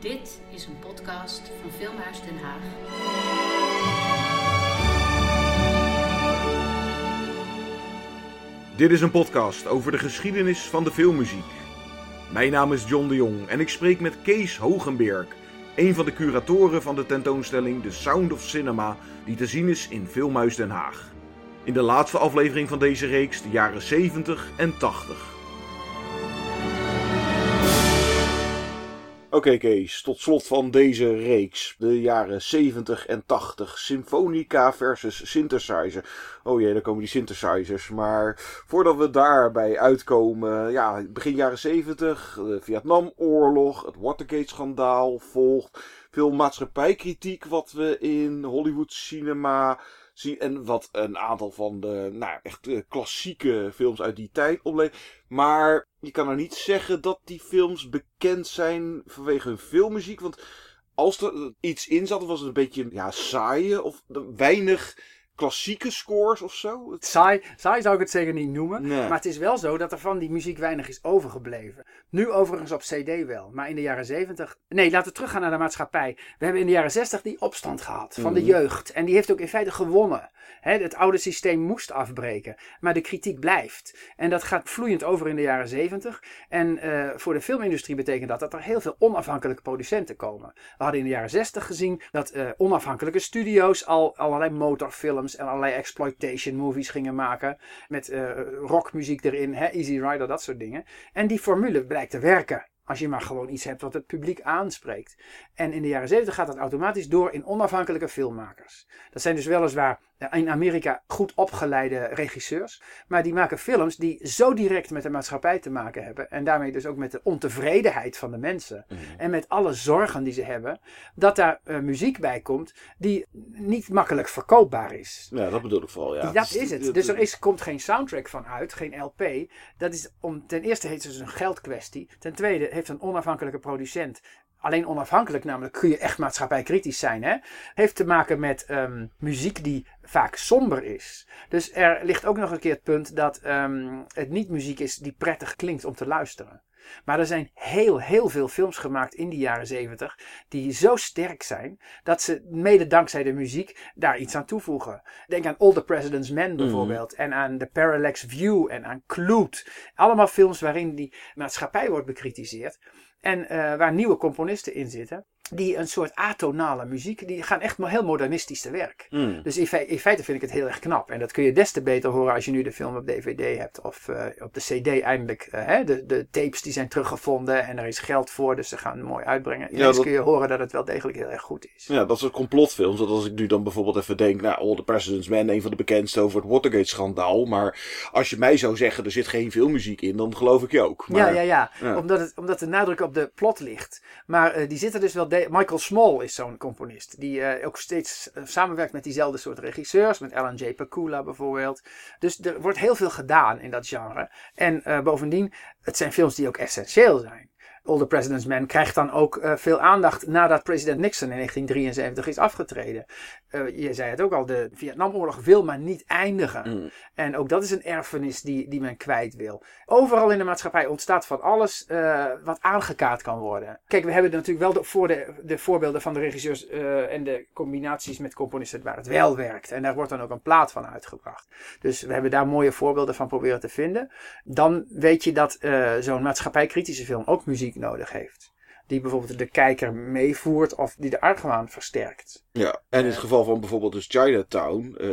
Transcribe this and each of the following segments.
Dit is een podcast van Filmhuis Den Haag. Dit is een podcast over de geschiedenis van de filmmuziek. Mijn naam is John de Jong en ik spreek met Kees Hogenberg, een van de curatoren van de tentoonstelling The Sound of Cinema, die te zien is in Filmhuis Den Haag. In de laatste aflevering van deze reeks de jaren 70 en 80. Oké Kees, tot slot van deze reeks. De jaren 70 en 80. Symfonica versus synthesizer. Oh jee, daar komen die synthesizers. Maar voordat we daarbij uitkomen. Ja, begin jaren 70. De Vietnamoorlog. Het Watergate-schandaal volgt. Veel maatschappijkritiek wat we in Hollywood cinema zien. En wat een aantal van de nou, echt eh, klassieke films uit die tijd oplevert. Maar je kan er niet zeggen dat die films bekend zijn vanwege hun filmmuziek. Want als er iets in zat, was het een beetje ja, saaie of weinig klassieke scores of zo. Saai, saai zou ik het zeker niet noemen. Nee. Maar het is wel zo dat er van die muziek weinig is overgebleven. Nu overigens op CD wel. Maar in de jaren 70. Nee, laten we teruggaan naar de maatschappij. We hebben in de jaren 60 die opstand gehad van de Mhm. jeugd. En die heeft ook in feite gewonnen. Het oude systeem moest afbreken. Maar de kritiek blijft. En dat gaat vloeiend over in de jaren 70. En eh, voor de filmindustrie betekent dat dat er heel veel onafhankelijke producenten komen. We hadden in de jaren 60 gezien dat eh, onafhankelijke studio's al allerlei motorfilms en allerlei exploitation movies gingen maken. Met eh, rockmuziek erin, hè, Easy Rider, dat soort dingen. En die formule blijkt te werken. Als je maar gewoon iets hebt wat het publiek aanspreekt. En in de jaren 70 gaat dat automatisch door in onafhankelijke filmmakers. Dat zijn dus weliswaar in Amerika goed opgeleide regisseurs. Maar die maken films die zo direct met de maatschappij te maken hebben. En daarmee dus ook met de ontevredenheid van de mensen. En met alle zorgen die ze hebben. Dat daar eh, muziek bij komt die niet makkelijk verkoopbaar is. Ja, dat bedoel ik vooral. Ja. Dat is het. Dus er is, komt geen soundtrack van uit, geen LP. Dat is om, ten eerste heeft het dus een geldkwestie. Ten tweede heeft een onafhankelijke producent. Alleen onafhankelijk, namelijk kun je echt maatschappijkritisch zijn. Hè? Heeft te maken met ehm, muziek die vaak somber is. Dus er ligt ook nog een keer het punt dat ehm, het niet muziek is die prettig klinkt om te luisteren. Maar er zijn heel, heel veel films gemaakt in die jaren zeventig die zo sterk zijn dat ze mede dankzij de muziek daar iets aan toevoegen. Denk aan All the President's Men bijvoorbeeld en aan The Parallax View en aan Clute. Allemaal films waarin die maatschappij wordt bekritiseerd en eh, waar nieuwe componisten in zitten. Die een soort atonale muziek, die gaan echt maar heel modernistisch te werk. Mm. Dus in, fe- in feite vind ik het heel erg knap. En dat kun je des te beter horen als je nu de film op DVD hebt. Of eh, op de CD eindelijk. eh, hè, de, de tapes die zijn teruggevonden en er is geld voor. Dus ze gaan het mooi uitbrengen. Ineens dat- kun je horen dat het wel degelijk heel erg goed is. Ja, dat soort complotfilms. Dat als ik nu dan bijvoorbeeld even denk, nou, All the President's Men, een van de bekendste over het Watergate-schandaal. Maar als je mij zou zeggen, er zit geen filmmuziek in, dan geloof ik je ook. Maar, ja, ja, ja. ja. Omdat, het, omdat de nadruk op de plot ligt. Maar eh, die zitten dus wel. De- Michael Small is zo'n componist. Die eh, ook steeds eh, samenwerkt met diezelfde soort regisseurs. Met Alan J. Pakula bijvoorbeeld. Dus er wordt heel veel gedaan in dat genre. En eh, bovendien, het zijn films die ook essentieel zijn. All the President's Men krijgt dan ook eh, veel aandacht nadat president Nixon in 1973 is afgetreden. Eh, je zei het ook al, de Vietnamoorlog wil maar niet eindigen. Mm. En ook dat is een erfenis die, die men kwijt wil. Overal in de maatschappij ontstaat van alles eh, wat aangekaart kan worden. Kijk, we hebben natuurlijk wel de, voor de, de voorbeelden van de regisseurs eh, en de combinaties met componisten waar het wel werkt. En daar wordt dan ook een plaat van uitgebracht. Dus we hebben daar mooie voorbeelden van proberen te vinden. Dan weet je dat zo'n maatschappijkritische film ook muziek nodig heeft. Die bijvoorbeeld de kijker meevoert of die de argwaan versterkt. Ja, en in het geval van bijvoorbeeld dus Chinatown, eh,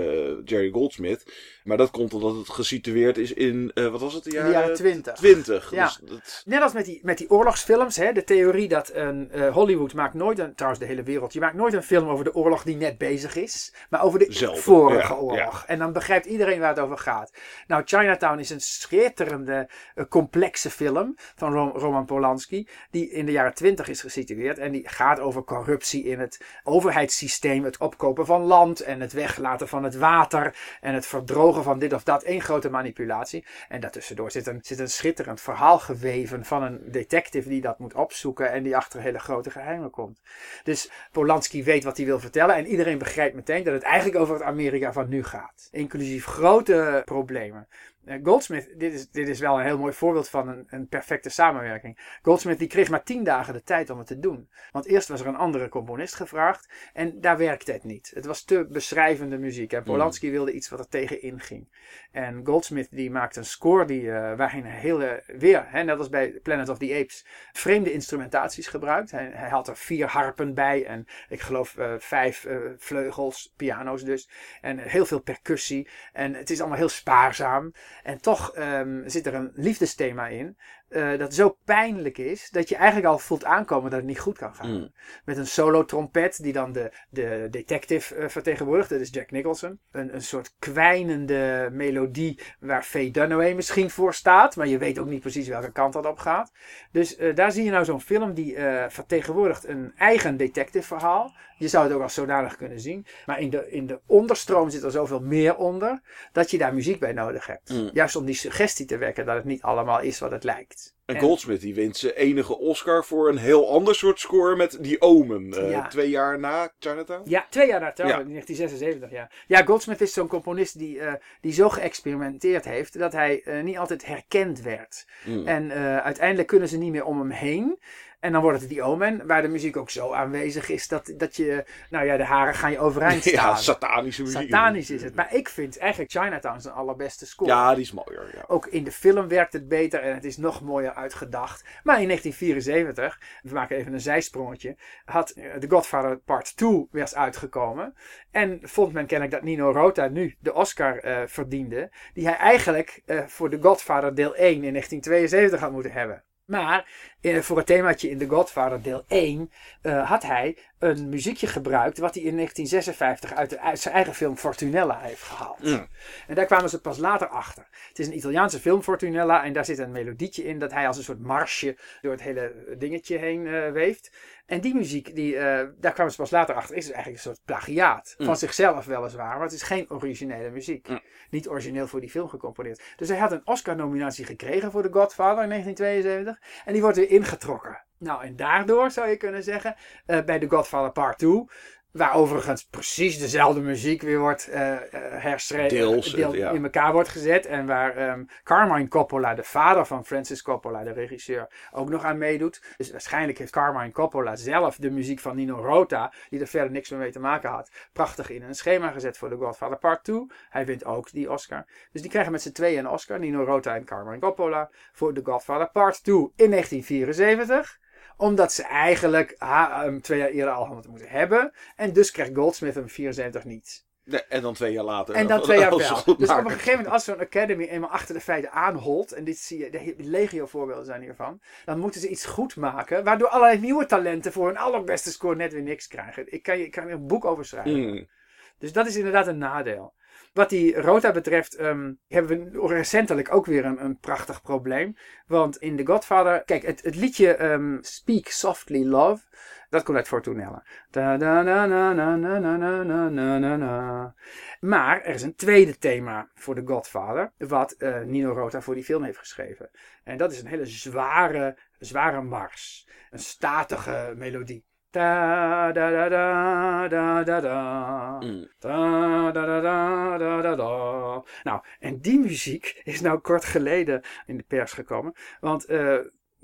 Jerry Goldsmith. Maar dat komt omdat het gesitueerd is in, eh, wat was het, de jaren, de jaren 20. 20. Ja. Dus dat, Net als met die, met die oorlogsfilms, hè, de theorie dat een, eh, Hollywood maakt nooit een, trouwens de hele wereld, je maakt nooit een film over de oorlog die net bezig is, maar over de Zelfde, vorige ja, oorlog. En dan begrijpt iedereen waar het over gaat. Nou, Chinatown is een schitterende, eh, complexe film van Ro- Roman Polanski, die in de jaren twintig is gesitueerd en die gaat over corruptie in het overheidssysteem, het opkopen van land en het weglaten van het water en het verdrogen van dit of dat. Eén grote manipulatie. En daartussendoor zit een, zit een schitterend verhaal geweven van een detective die dat moet opzoeken en die achter hele grote geheimen komt. Dus Polanski weet wat hij wil vertellen en iedereen begrijpt meteen dat het eigenlijk over het Amerika van nu gaat. Inclusief grote problemen. Eh, Goldsmith, dit is, dit is wel een heel mooi voorbeeld van een, een perfecte samenwerking. Goldsmith die kreeg maar tien dagen de tijd om het te doen. Want eerst was er een andere componist gevraagd en daar werkte het niet. Het was te beschrijvende muziek en Polanski wilde iets wat er tegenin ging. En Goldsmith die maakte een score die, uh, waarin hij hele, weer, hè, net als bij Planet of the Apes, vreemde instrumentaties gebruikt. Hij, hij had er vier harpen bij en ik geloof uh, vijf uh, vleugels, piano's dus. En heel veel percussie. En het is allemaal heel spaarzaam. En toch um, zit er een liefdesthema in. Uh, dat zo pijnlijk is dat je eigenlijk al voelt aankomen dat het niet goed kan gaan. Mm. Met een solo trompet die dan de, de detective uh, vertegenwoordigt. Dat is Jack Nicholson. Een, een soort kwijnende melodie waar Faye Dunaway misschien voor staat. Maar je weet ook niet precies welke kant dat op gaat. Dus uh, daar zie je nou zo'n film die vertegenwoordigt een eigen detective verhaal. Je zou het ook als zodanig kunnen zien. Maar in de, in de onderstroom zit er zoveel meer onder. Dat je daar muziek bij nodig hebt. Mm. Juist om die suggestie te wekken dat het niet allemaal is wat het lijkt. En Goldsmith die wint zijn enige Oscar voor een heel ander soort score met die Omen. Uh, ja. Twee jaar na Chinatown? Ja, twee jaar na Chinatown, in 1976. Ja. ja, Goldsmith is zo'n componist die, uh, die zo geëxperimenteerd heeft dat hij uh, niet altijd herkend werd. Mm. En uiteindelijk kunnen ze niet meer om hem heen. En dan wordt het die Omen, waar de muziek ook zo aanwezig is dat, dat je, nou ja, de haren gaan je overeind staan. Ja, satanische muziek. Satanisch is het. Maar ik vind eigenlijk Chinatown zijn allerbeste score. Ja, die is mooier. Ja. Ook in de film werkt het beter en het is nog mooier uitgedacht. Maar in 1974, we maken even een zijsprongetje, had The Godfather Part 2 weer uitgekomen. En vond men kennelijk dat Nino Rota nu de Oscar uh, verdiende, die hij eigenlijk uh, voor The Godfather deel 1 in 1972 had moeten hebben. Maar eh, voor het themaatje in The Godfather deel 1 uh, had hij een muziekje gebruikt wat hij in 1956 uit, de, uit zijn eigen film Fortunella heeft gehaald. Mm. En daar kwamen ze pas later achter. Het is een Italiaanse film Fortunella en daar zit een melodietje in dat hij als een soort marsje door het hele dingetje heen weeft. En die muziek, die, uh, daar kwamen ze pas later achter, is dus eigenlijk een soort plagiaat. Mm. Van zichzelf weliswaar, maar het is geen originele muziek. Mm. Niet origineel voor die film gecomponeerd. Dus hij had een Oscar-nominatie gekregen voor The Godfather in 1972. En die wordt weer ingetrokken. Nou, en daardoor zou je kunnen zeggen, uh, bij The Godfather Part 2 Waar overigens precies dezelfde muziek weer wordt uh, herschreven. Deels, deel, ja. in elkaar wordt gezet. En waar um, Carmine Coppola, de vader van Francis Coppola, de regisseur, ook nog aan meedoet. Dus waarschijnlijk heeft Carmine Coppola zelf de muziek van Nino Rota, die er verder niks meer mee te maken had, prachtig in een schema gezet voor The Godfather Part 2. Hij wint ook die Oscar. Dus die krijgen met z'n tweeën een Oscar, Nino Rota en Carmine Coppola, voor The Godfather Part 2 in 1974 omdat ze eigenlijk hem twee jaar eerder al hadden moeten hebben. En dus krijgt Goldsmith hem 74 niet. Nee, en dan twee jaar later. En dan twee jaar wel. Dus op een gegeven moment, als zo'n Academy eenmaal achter de feiten aanholt, en dit zie je, de legio voorbeelden zijn hiervan, dan moeten ze iets goed maken, waardoor allerlei nieuwe talenten voor hun allerbeste score net weer niks krijgen. Ik kan, je, ik kan er een boek over schrijven. Mm. Dus dat is inderdaad een nadeel. Wat die Rota betreft ehm, hebben we recentelijk ook weer een, een, prachtig probleem. Want in The Godfather, kijk, het, het liedje ehm, Speak Softly Love, dat komt uit Fortunella. Maar er is een tweede thema voor The Godfather, wat eh, Nino Rota voor die film heeft geschreven. En dat is een hele zware, zware mars. Een statige melodie. Da da da da da da da. Mm. Da da da da da da da. Nou, en die muziek is nou kort geleden in de pers gekomen. Want uh,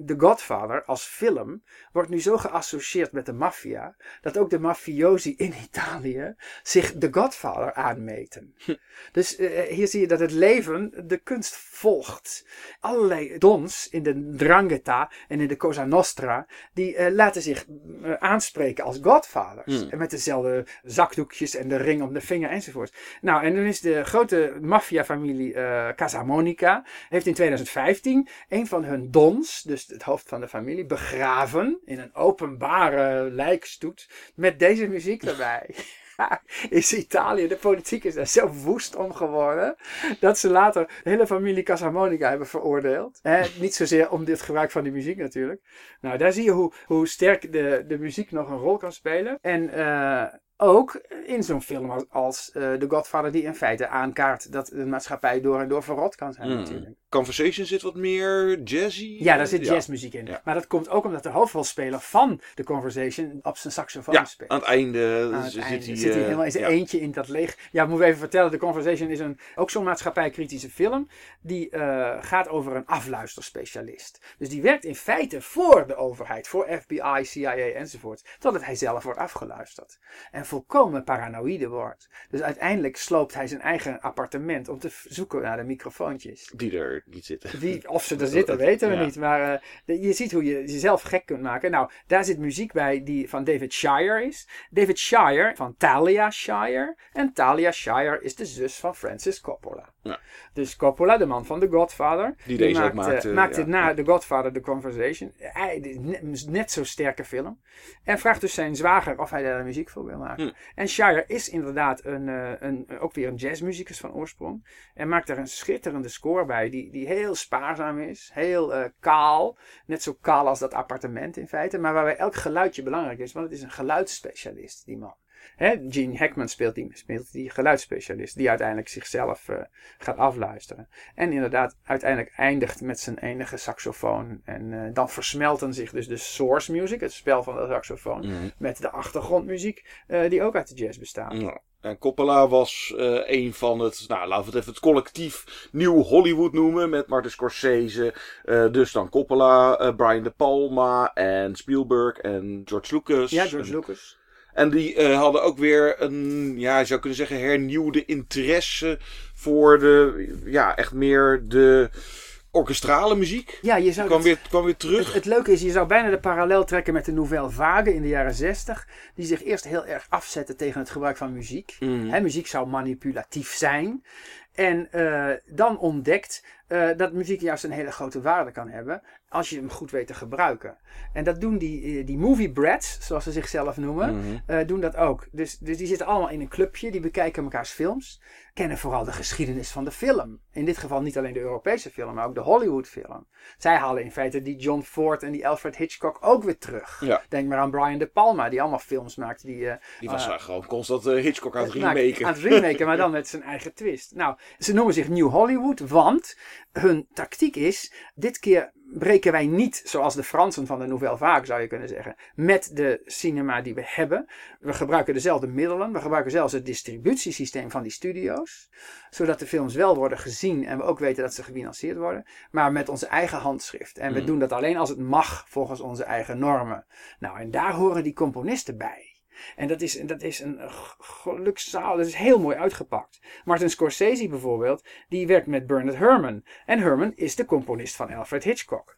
The Godfather als film wordt nu zo geassocieerd met de maffia dat ook de mafiosi in Italië zich The Godfather aanmeten. Hm. Dus uh, hier zie je dat het leven de kunst volgt. Allerlei dons in de Drangheta en in de Cosa Nostra die uh, laten zich uh, aanspreken als Godfathers. Hm. En met dezelfde zakdoekjes en de ring om de vinger enzovoort. Nou, en dan is de grote maffiafamilie Casamonica heeft in 2015 een van hun dons, dus het hoofd van de familie, begraven in een openbare lijkstoet met deze muziek erbij. is Italië, de politiek is daar zo woest om geworden. Dat ze later de hele familie Casamonica hebben veroordeeld. Eh, niet zozeer om dit gebruik van die muziek natuurlijk. Nou, daar zie je hoe, hoe sterk de, de muziek nog een rol kan spelen. En uh, ook in zo'n film als, als uh, The Godfather, die in feite aankaart dat de maatschappij door en door verrot kan zijn, mm. natuurlijk. Conversation zit wat meer jazzy. Ja, daar zit jazzmuziek in. Ja. Maar dat komt ook omdat de hoofdrolspeler van The Conversation op zijn saxofoon Ja, speelt. aan het einde Aan het zit, einde hij, zit hij eh, helemaal in zijn ja. eentje in dat leeg. Ja, moeten we even vertellen. The Conversation is een, ook zo'n maatschappijkritische film. Die eh, gaat over een afluisterspecialist. Dus die werkt in feite voor de overheid. Voor FBI, CIA enzovoort. Totdat hij zelf wordt afgeluisterd. En volkomen paranoïde wordt. Dus uiteindelijk sloopt hij zijn eigen appartement om te zoeken naar de microfoontjes. Die er niet zitten. Die, of ze er zitten, weten we Ja. niet. Maar eh, je ziet hoe je jezelf gek kunt maken. Nou, daar zit muziek bij die van David Shire is. David Shire van Talia Shire. En Talia Shire is de zus van Francis Coppola. Ja. Dus Coppola, de man van The Godfather. Die deze ook maakte, maakte, maakte ja. na The Godfather The Conversation. Hij, net, net zo'n sterke film. En vraagt dus zijn zwager of hij daar muziek voor wil maken. Hm. En Shire is inderdaad een, eh, een, ook weer een jazzmuzikus van oorsprong. En maakt er een schitterende score bij, die, die heel spaarzaam is, heel eh, kaal. Net zo kaal als dat appartement in feite, maar waarbij elk geluidje belangrijk is, want het is een geluidsspecialist, die man. Hè, Gene Hackman speelt die, speelt die geluidsspecialist, die uiteindelijk zichzelf eh, gaat afluisteren. En inderdaad uiteindelijk eindigt met zijn enige saxofoon. En eh, dan versmelten zich dus de source music, het spel van de saxofoon, Mhm. met de achtergrondmuziek, eh, die ook uit de jazz bestaat. Ja. En Coppola was een van het, nou laten we het even het collectief Nieuw Hollywood noemen. Met Martin Scorsese, dus dan Coppola, Brian De Palma en Spielberg en George Lucas. Ja, George en, Lucas. En die eh, hadden ook weer een, ja, je zou kunnen zeggen, hernieuwde interesse voor de, ja, echt meer de orkestrale muziek. Ja, je zou Kwam dat- weer, kwam weer terug. Het, het leuke is, je zou bijna de parallel trekken met de Nouvelle Vague in de jaren 60. Die zich eerst heel erg afzetten tegen het gebruik van muziek. Mhm. Muziek zou manipulatief zijn. En eh, dan ontdekt eh, dat muziek juist een hele grote waarde kan hebben. Als je hem goed weet te gebruiken. En dat doen die, eh, die movie brats, zoals ze zichzelf noemen. Mhm. eh, doen dat ook. Dus, dus die zitten allemaal in een clubje, die bekijken mekaars films. Kennen vooral de geschiedenis van de film. In dit geval niet alleen de Europese film, maar ook de Hollywood film. Zij halen in feite die John Ford en die Alfred Hitchcock ook weer terug. Ja. Denk maar aan Brian De Palma, die allemaal films maakte die... Die was gewoon constant Hitchcock aan het remaken. Aan het remaken, maar dan met zijn eigen twist. Nou, ze noemen zich New Hollywood, want hun tactiek is, dit keer breken wij niet, zoals de Fransen van de Nouvelle Vague zou je kunnen zeggen, met de cinema die we hebben. We gebruiken dezelfde middelen, we gebruiken zelfs het distributiesysteem van die studio's, zodat de films wel worden gezien en we ook weten dat ze gefinancierd worden, maar met onze eigen handschrift. En we Mm. doen dat alleen als het mag volgens onze eigen normen. Nou, en daar horen die componisten bij. En dat is, dat is een gelukszaal, dat is heel mooi uitgepakt. Martin Scorsese bijvoorbeeld, die werkt met Bernard Herrmann. En Herrmann is de componist van Alfred Hitchcock.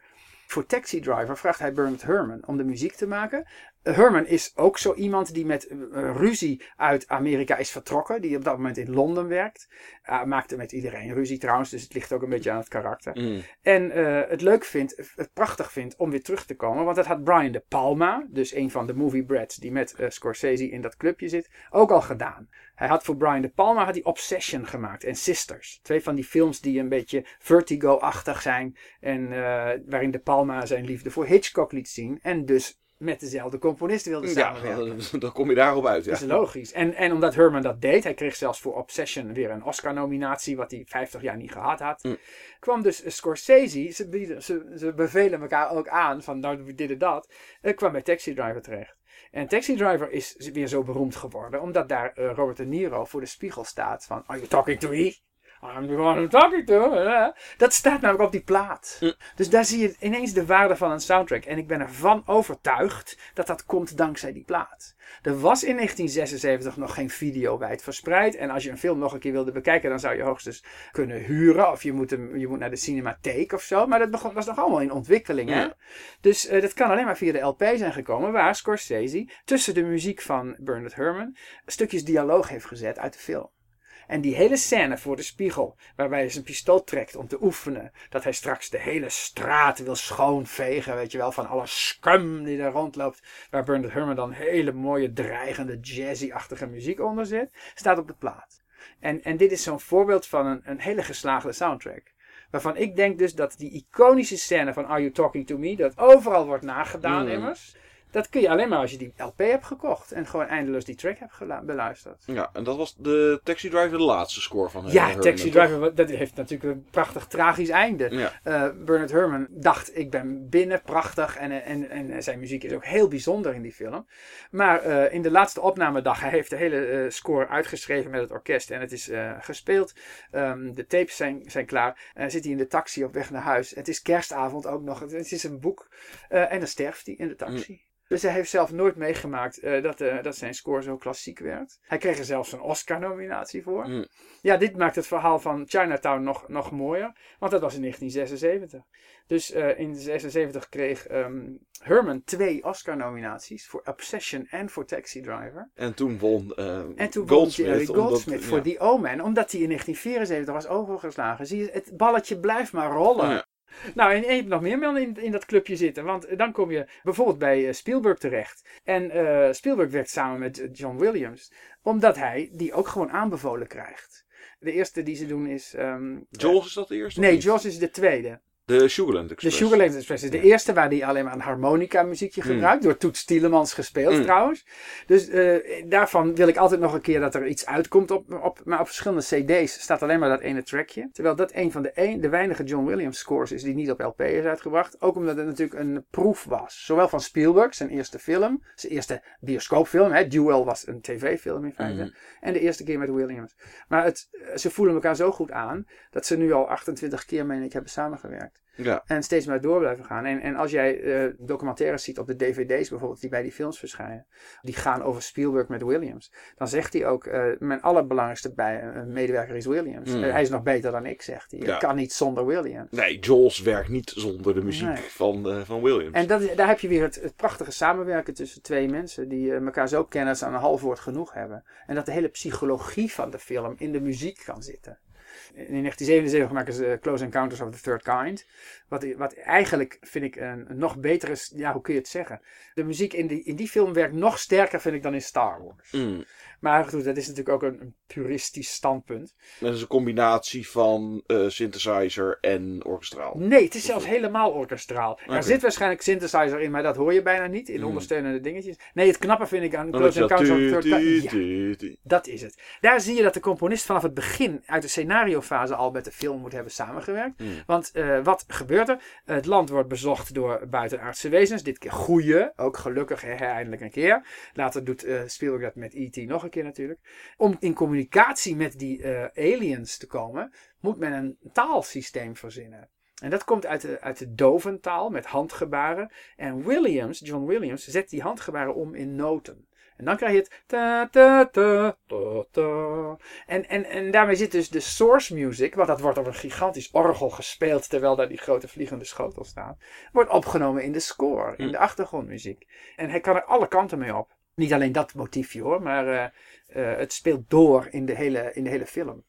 Voor Taxi Driver vraagt hij Bernard Herrmann om de muziek te maken. Eh, Herrmann is ook zo iemand die met eh, ruzie uit Amerika is vertrokken. Die op dat moment in Londen werkt. Uh, maakte met iedereen ruzie trouwens, dus het ligt ook een beetje aan het karakter. Mm. En eh, het leuk vindt, het prachtig vindt om weer terug te komen. Want dat had Brian De Palma, dus een van de movie brats die met eh, Scorsese in dat clubje zit, ook al gedaan. Hij had voor Brian De Palma had hij Obsession gemaakt en Sisters. Twee van die films die een beetje vertigo-achtig zijn. En eh, waarin De Palma zijn liefde voor Hitchcock liet zien. En dus met dezelfde componist wilde Ja, samenwerken. dan kom je daarop uit. Ja. Dat is logisch. En, en omdat Herman dat deed, hij kreeg zelfs voor Obsession weer een Oscar-nominatie, wat hij 50 jaar niet gehad had. Mm. Kwam dus Scorsese, ze, bieden, ze, ze bevelen elkaar ook aan van nou, we deden dat. eh, kwam bij Taxi Driver terecht. En Taxi Driver is weer zo beroemd geworden, omdat daar eh, Robert De Niro voor de spiegel staat van Are you talking to me? I'm the one I'm talking to. Dat staat namelijk op die plaat. Mm. Dus daar zie je ineens de waarde van een soundtrack. En ik ben ervan overtuigd dat dat komt dankzij die plaat. Er was in 1976 nog geen video wijd verspreid. En als je een film nog een keer wilde bekijken, dan zou je hoogstens kunnen huren. Of je moet, hem, je moet naar de cinematheek of zo. Maar dat begon, was nog allemaal in ontwikkeling. Hè? Dus eh, dat kan alleen maar via de LP zijn gekomen. Waar Scorsese tussen de muziek van Bernard Herrmann stukjes dialoog heeft gezet uit de film. En die hele scène voor de spiegel, waarbij hij zijn pistool trekt om te oefenen, dat hij straks de hele straat wil schoonvegen, weet je wel, van alle scum die er rondloopt, waar Bernard Herrmann dan hele mooie, dreigende, jazzy-achtige muziek onder zit, staat op de plaat. En, en dit is zo'n voorbeeld van een, een hele geslaagde soundtrack. Waarvan ik denk dus dat die iconische scène van Are You Talking To Me, dat overal wordt nagedaan Mm. immers, Dat kun je alleen maar als je die LP hebt gekocht. En gewoon eindeloos die track hebt beluisterd. Ja, en dat was de Taxi Driver de laatste score van Ja, Herman, Taxi? Driver, dat heeft natuurlijk een prachtig tragisch einde. Ja. Eh, Bernard Herrmann dacht, ik ben binnen, prachtig. En, en, en zijn muziek is ook heel bijzonder in die film. Maar eh, in de laatste opnamedag, hij heeft de hele eh, score uitgeschreven met het orkest. En het is eh, gespeeld. Ehm, de tapes zijn, zijn klaar. En zit hij in de taxi op weg naar huis. Het is kerstavond ook nog. Het, is een boek. Eh, en dan sterft hij in de taxi. Dus hij heeft zelf nooit meegemaakt eh, dat, eh, dat zijn score zo klassiek werd. Hij kreeg er zelfs een Oscar-nominatie voor. Mm. Ja, dit maakt het verhaal van Chinatown nog, nog mooier. Want dat was in 1976. Dus eh, in 1976 kreeg ehm, Herman twee Oscar-nominaties. Voor Obsession en voor Taxi Driver. En toen won En toen won Goldsmith. Jerry omdat- Goldsmith voor ja. The Omen. Omdat hij in 1974 was overgeslagen. Zie je, het balletje blijft maar rollen. Ja. Nou, en je hebt nog meer mannen in, in dat clubje zitten. Want dan kom je bijvoorbeeld bij eh, Spielberg terecht. En eh, Spielberg werkt samen met eh, John Williams. Omdat hij die ook gewoon aanbevolen krijgt. De eerste die ze doen is... ehm, Jaws is dat de eerste? Nee? Jaws is de tweede. De Sugarland De Express. Sugarland Express is de eerste waar hij alleen maar een harmonica muziekje Mm. gebruikt. Door Toets Tielemans gespeeld Mm. trouwens. Dus eh, daarvan wil ik altijd nog een keer dat er iets uitkomt. Op, op, maar op verschillende cd's staat alleen maar dat ene trackje. Terwijl dat een van de, een, de weinige John Williams scores is die niet op LP is uitgebracht. Ook omdat het natuurlijk een proef was. Zowel van Spielberg, zijn eerste film. Zijn eerste bioscoopfilm. Hè. Duel was een tv-film in feite. Mhm. En de eerste keer met Williams. Maar het, ze voelen elkaar zo goed aan. Dat ze nu al 28 keer, meen ik, hebben samengewerkt. Ja. En steeds maar door blijven gaan. En, en als jij eh, documentaires ziet op de dvd's bijvoorbeeld, die bij die films verschijnen, die gaan over Spielberg met Williams. Dan zegt hij ook, eh, mijn allerbelangrijkste bij, eh, medewerker is Williams. Hmm. Hij is nog beter dan ik, zegt hij. Ja. Ik kan niet zonder Williams. Nee, Jaws werkt niet zonder de muziek Nee. van, van Williams. En dat, daar heb je weer het, het prachtige samenwerken tussen twee mensen die elkaar zo kennen dat ze aan een half woord genoeg hebben. En dat de hele psychologie van de film in de muziek kan zitten. In 1977 maken ze Close Encounters of the Third Kind. Wat, wat eigenlijk vind ik een, een nog betere, ja hoe kun je het zeggen? De muziek in die, in die film werkt nog sterker vind ik dan in Star Wars. Mm. Maar goed, dat is natuurlijk ook een, een puristisch standpunt. Dat is een combinatie van eh, synthesizer en orkestraal. Nee, het is zelfs helemaal orkestraal. Er zit waarschijnlijk synthesizer in, maar dat hoor je bijna niet in Hmm. ondersteunende dingetjes. Nee, het knappe vind ik aan Dan Close Encounters of the Third Kind. Ja, dat is het. Daar zie je dat de componist vanaf het begin uit de scenariofase al met de film moet hebben samengewerkt. Hmm. Want eh, wat gebeurt er? Het land wordt bezocht door buitenaardse wezens. Dit keer goeie. Ook gelukkig hè, eindelijk een keer. Later doet eh Spielberg dat met E.T. nog een keer natuurlijk. Om in communicatie met die eh, aliens te komen, moet men een taalsysteem verzinnen. En dat komt uit de, uit de doventaal met handgebaren. En Williams, John Williams, zet die handgebaren om in noten. En dan krijg je het ta ta ta ta ta. En, en, en daarmee zit dus de source music, want dat wordt op een gigantisch orgel gespeeld terwijl daar die grote vliegende schotel staat, wordt opgenomen in de score, in Hm. de achtergrondmuziek. En hij kan er alle kanten mee op. Niet alleen dat motiefje hoor, maar eh, eh, het speelt door in de hele, in de hele film.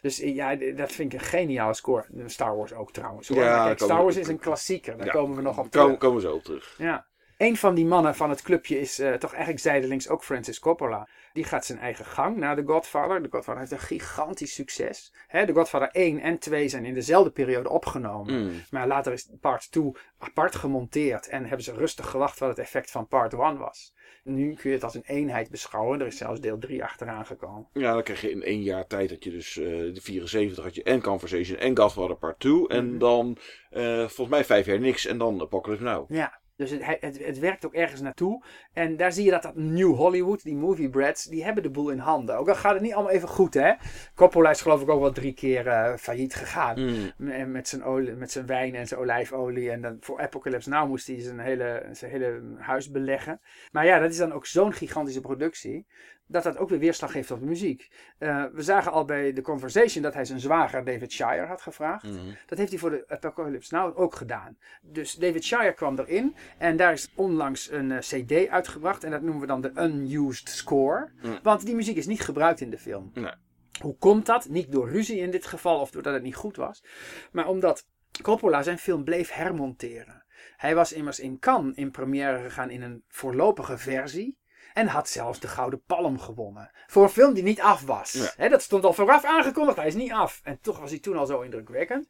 Dus eh, ja, dat vind ik een geniale score. Star Wars ook trouwens. Hoor. Ja, kijk, Star Wars is een klassieker. Daar Ja, komen we nog op Komen, terug. komen we zo op terug. Ja. Een van die mannen van het clubje is eh, toch eigenlijk zijdelings ook Francis Coppola. Die gaat zijn eigen gang naar The Godfather. The Godfather heeft een gigantisch succes. Hè, The Godfather 1 en 2 zijn in dezelfde periode opgenomen. Mm. Maar later is part 2 apart gemonteerd. En hebben ze rustig gewacht wat het effect van part 1 was. Nu kun je het als een eenheid beschouwen. Er is zelfs deel 3 achteraan gekomen. Ja, dan krijg je in één jaar tijd dat je dus eh, de 74 had je en Conversation en Godfather Part 2. En Mhm. dan eh, volgens mij vijf jaar niks en dan Apocalypse Now. Ja, dus het, het, het werkt ook ergens naartoe. En daar zie je dat dat New Hollywood, die movie brats, die hebben de boel in handen. Ook al gaat het niet allemaal even goed, hè. Coppola is geloof ik ook wel drie keer eh, failliet gegaan. Mm. M- Met zijn, olie, met zijn wijn en zijn olijfolie. En dan voor Apocalypse Now moest hij zijn hele, zijn hele huis beleggen. Maar ja, dat is dan ook zo'n gigantische productie. Dat dat ook weer weerslag heeft op de muziek. Eh, we zagen al bij The Conversation dat hij zijn zwager David Shire had gevraagd. Mm. Dat heeft hij voor de Apocalypse Now ook gedaan. Dus David Shire kwam erin. En daar is onlangs een eh, CD uitgebracht. En dat noemen we dan de Unused Score. Mm. Want die muziek is niet gebruikt in de film. Nee. Hoe komt dat? Niet door ruzie in dit geval of doordat het niet goed was. Maar omdat Coppola zijn film bleef hermonteren. Hij was immers in Cannes in première gegaan in een voorlopige versie. En had zelfs de Gouden Palm gewonnen. Voor een film die niet af was. Ja. Dat stond al vooraf aangekondigd, hij is niet af. En toch was hij toen al zo indrukwekkend.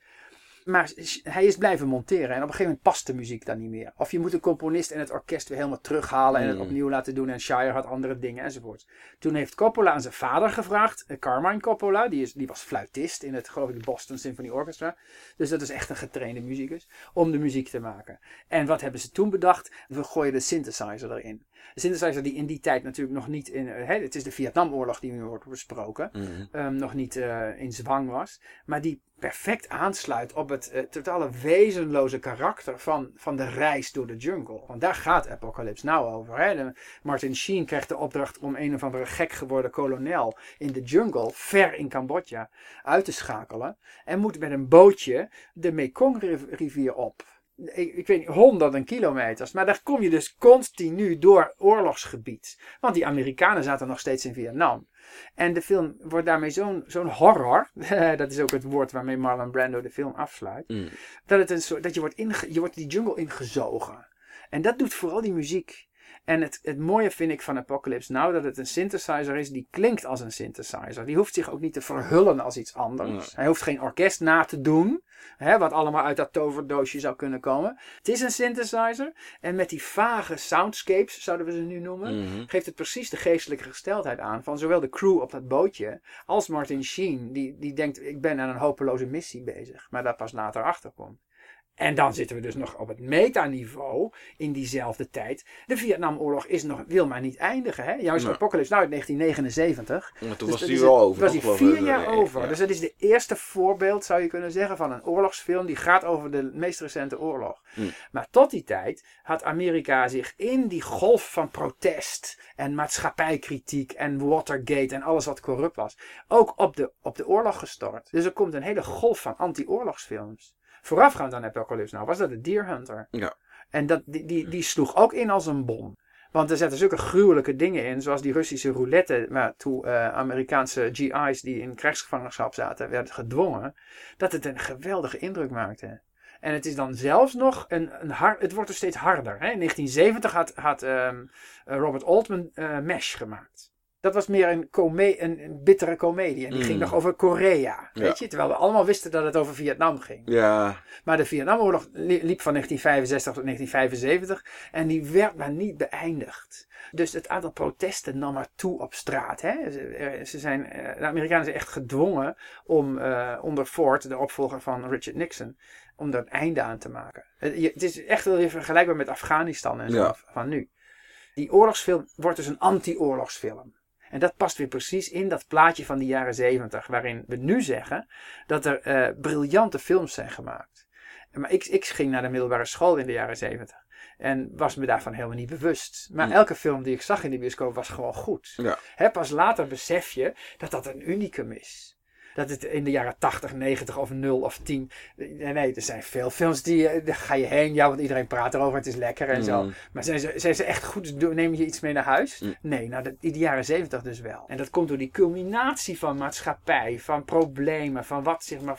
Maar hij is blijven monteren en op een gegeven moment past de muziek dan niet meer. Of je moet een componist en het orkest weer helemaal terughalen en het Mm. opnieuw laten doen. En Shire had andere dingen enzovoort. Toen heeft Coppola aan zijn vader gevraagd, eh, Carmine Coppola, die, is, die was fluitist in het geloof ik Boston Symphony Orchestra. Dus dat is echt een getrainde muzikus, om de muziek te maken. En wat hebben ze toen bedacht? We gooien de synthesizer erin. De synthesizer die in die tijd natuurlijk nog niet in, eh, hè, het is de Vietnamoorlog die nu wordt besproken Mhm. ehm, nog niet eh, in zwang was. Maar die perfect aansluit op het eh, totale wezenloze karakter van, van de reis door de jungle. Want daar gaat Apocalypse Now over. Hè? De- Martin Sheen krijgt de opdracht om een of andere gek geworden kolonel in de jungle, ver in Cambodja, uit te schakelen. En moet met een bootje de Mekong-rivier op. Ik, ik weet niet, honderden kilometers. Maar daar kom je dus continu door oorlogsgebied. Want die Amerikanen zaten nog steeds in Vietnam. En de film wordt daarmee zo'n zo'n horror. dat is ook het woord waarmee Marlon Brando de film afsluit. Mm. Dat, het een soort, dat je, wordt inge, je wordt die jungle ingezogen. En dat doet vooral die muziek. En het, het mooie vind ik van Apocalypse Now dat het een synthesizer is die klinkt als een synthesizer. Die hoeft zich ook niet te verhullen als iets anders. Hij hoeft geen orkest na te doen, hè, wat allemaal uit dat toverdoosje zou kunnen komen. Het is een synthesizer en met die vage soundscapes, zouden we ze nu noemen, Mhm. geeft het precies de geestelijke gesteldheid aan van zowel de crew op dat bootje als Martin Sheen, die, die denkt ik ben aan een hopeloze missie bezig, maar daar pas later achter komt. En dan zitten we dus nog op het metaniveau in diezelfde tijd. De Vietnamoorlog is nog, wil maar niet eindigen. Hè? Juist Nee. Apocalypse nou uit 1979. Maar toen Dus was die wel over. Was die vier jaar Eh, over. ja. Dus dat is de eerste voorbeeld, zou je kunnen zeggen, van een oorlogsfilm die gaat over de meest recente oorlog. Hmm. Maar tot die tijd had Amerika zich in die golf van protest en maatschappijkritiek en Watergate en alles wat corrupt was, ook op de, op de oorlog gestort. Dus er komt een hele golf van anti-oorlogsfilms. Voorafgaand aan Apocalypse nou was dat de Deer Hunter. Ja. En dat, die, die, die sloeg ook in als een bom. Want er zaten zulke gruwelijke dingen in, zoals die Russische roulette, waartoe eh, Amerikaanse GI's die in krijgsgevangenschap zaten, werden gedwongen, dat het een geweldige indruk maakte. En het is dan zelfs nog een, een hard, het wordt er steeds harder. Hè? In 1970 had, had ehm, eh, Robert Altman eh MASH gemaakt. Dat was meer een, een, een bittere komedie. En die Mm. ging nog over Korea. Ja. Weet je? Terwijl we allemaal wisten dat het over Vietnam ging. Ja, Maar de Vietnamoorlog li- liep van 1965 tot 1975 en die werd maar niet beëindigd. Dus het aantal protesten nam maar toe op straat. Hè? Ze, ze zijn, eh, de Amerikanen zijn echt gedwongen om eh, onder Ford, de opvolger van Richard Nixon, om er een einde aan te maken. Het, is echt wel weer vergelijkbaar met Afghanistan en zo Ja. van nu. Die oorlogsfilm wordt dus een anti-oorlogsfilm. En dat past weer precies in dat plaatje van de jaren zeventig, waarin we nu zeggen dat er eh, briljante films zijn gemaakt. Maar ik, ik ging naar de middelbare school in de jaren zeventig. En was me daarvan helemaal niet bewust. Maar Hm. elke film die ik zag in de bioscoop was gewoon goed. Ja. Pas later besef je dat dat een unicum is. Dat het in de jaren 80, 90 of 0 of 10. Nee, nee, er zijn veel films die. eh, Daar ga je heen, ja, want iedereen praat erover, het is lekker en zo. Mm. Maar zijn ze, zijn ze echt goed? Neem je iets mee naar huis? Mm. Nee, nou, de, in de jaren 70 dus wel. En dat komt door die culminatie van maatschappij, van problemen, van wat zich maar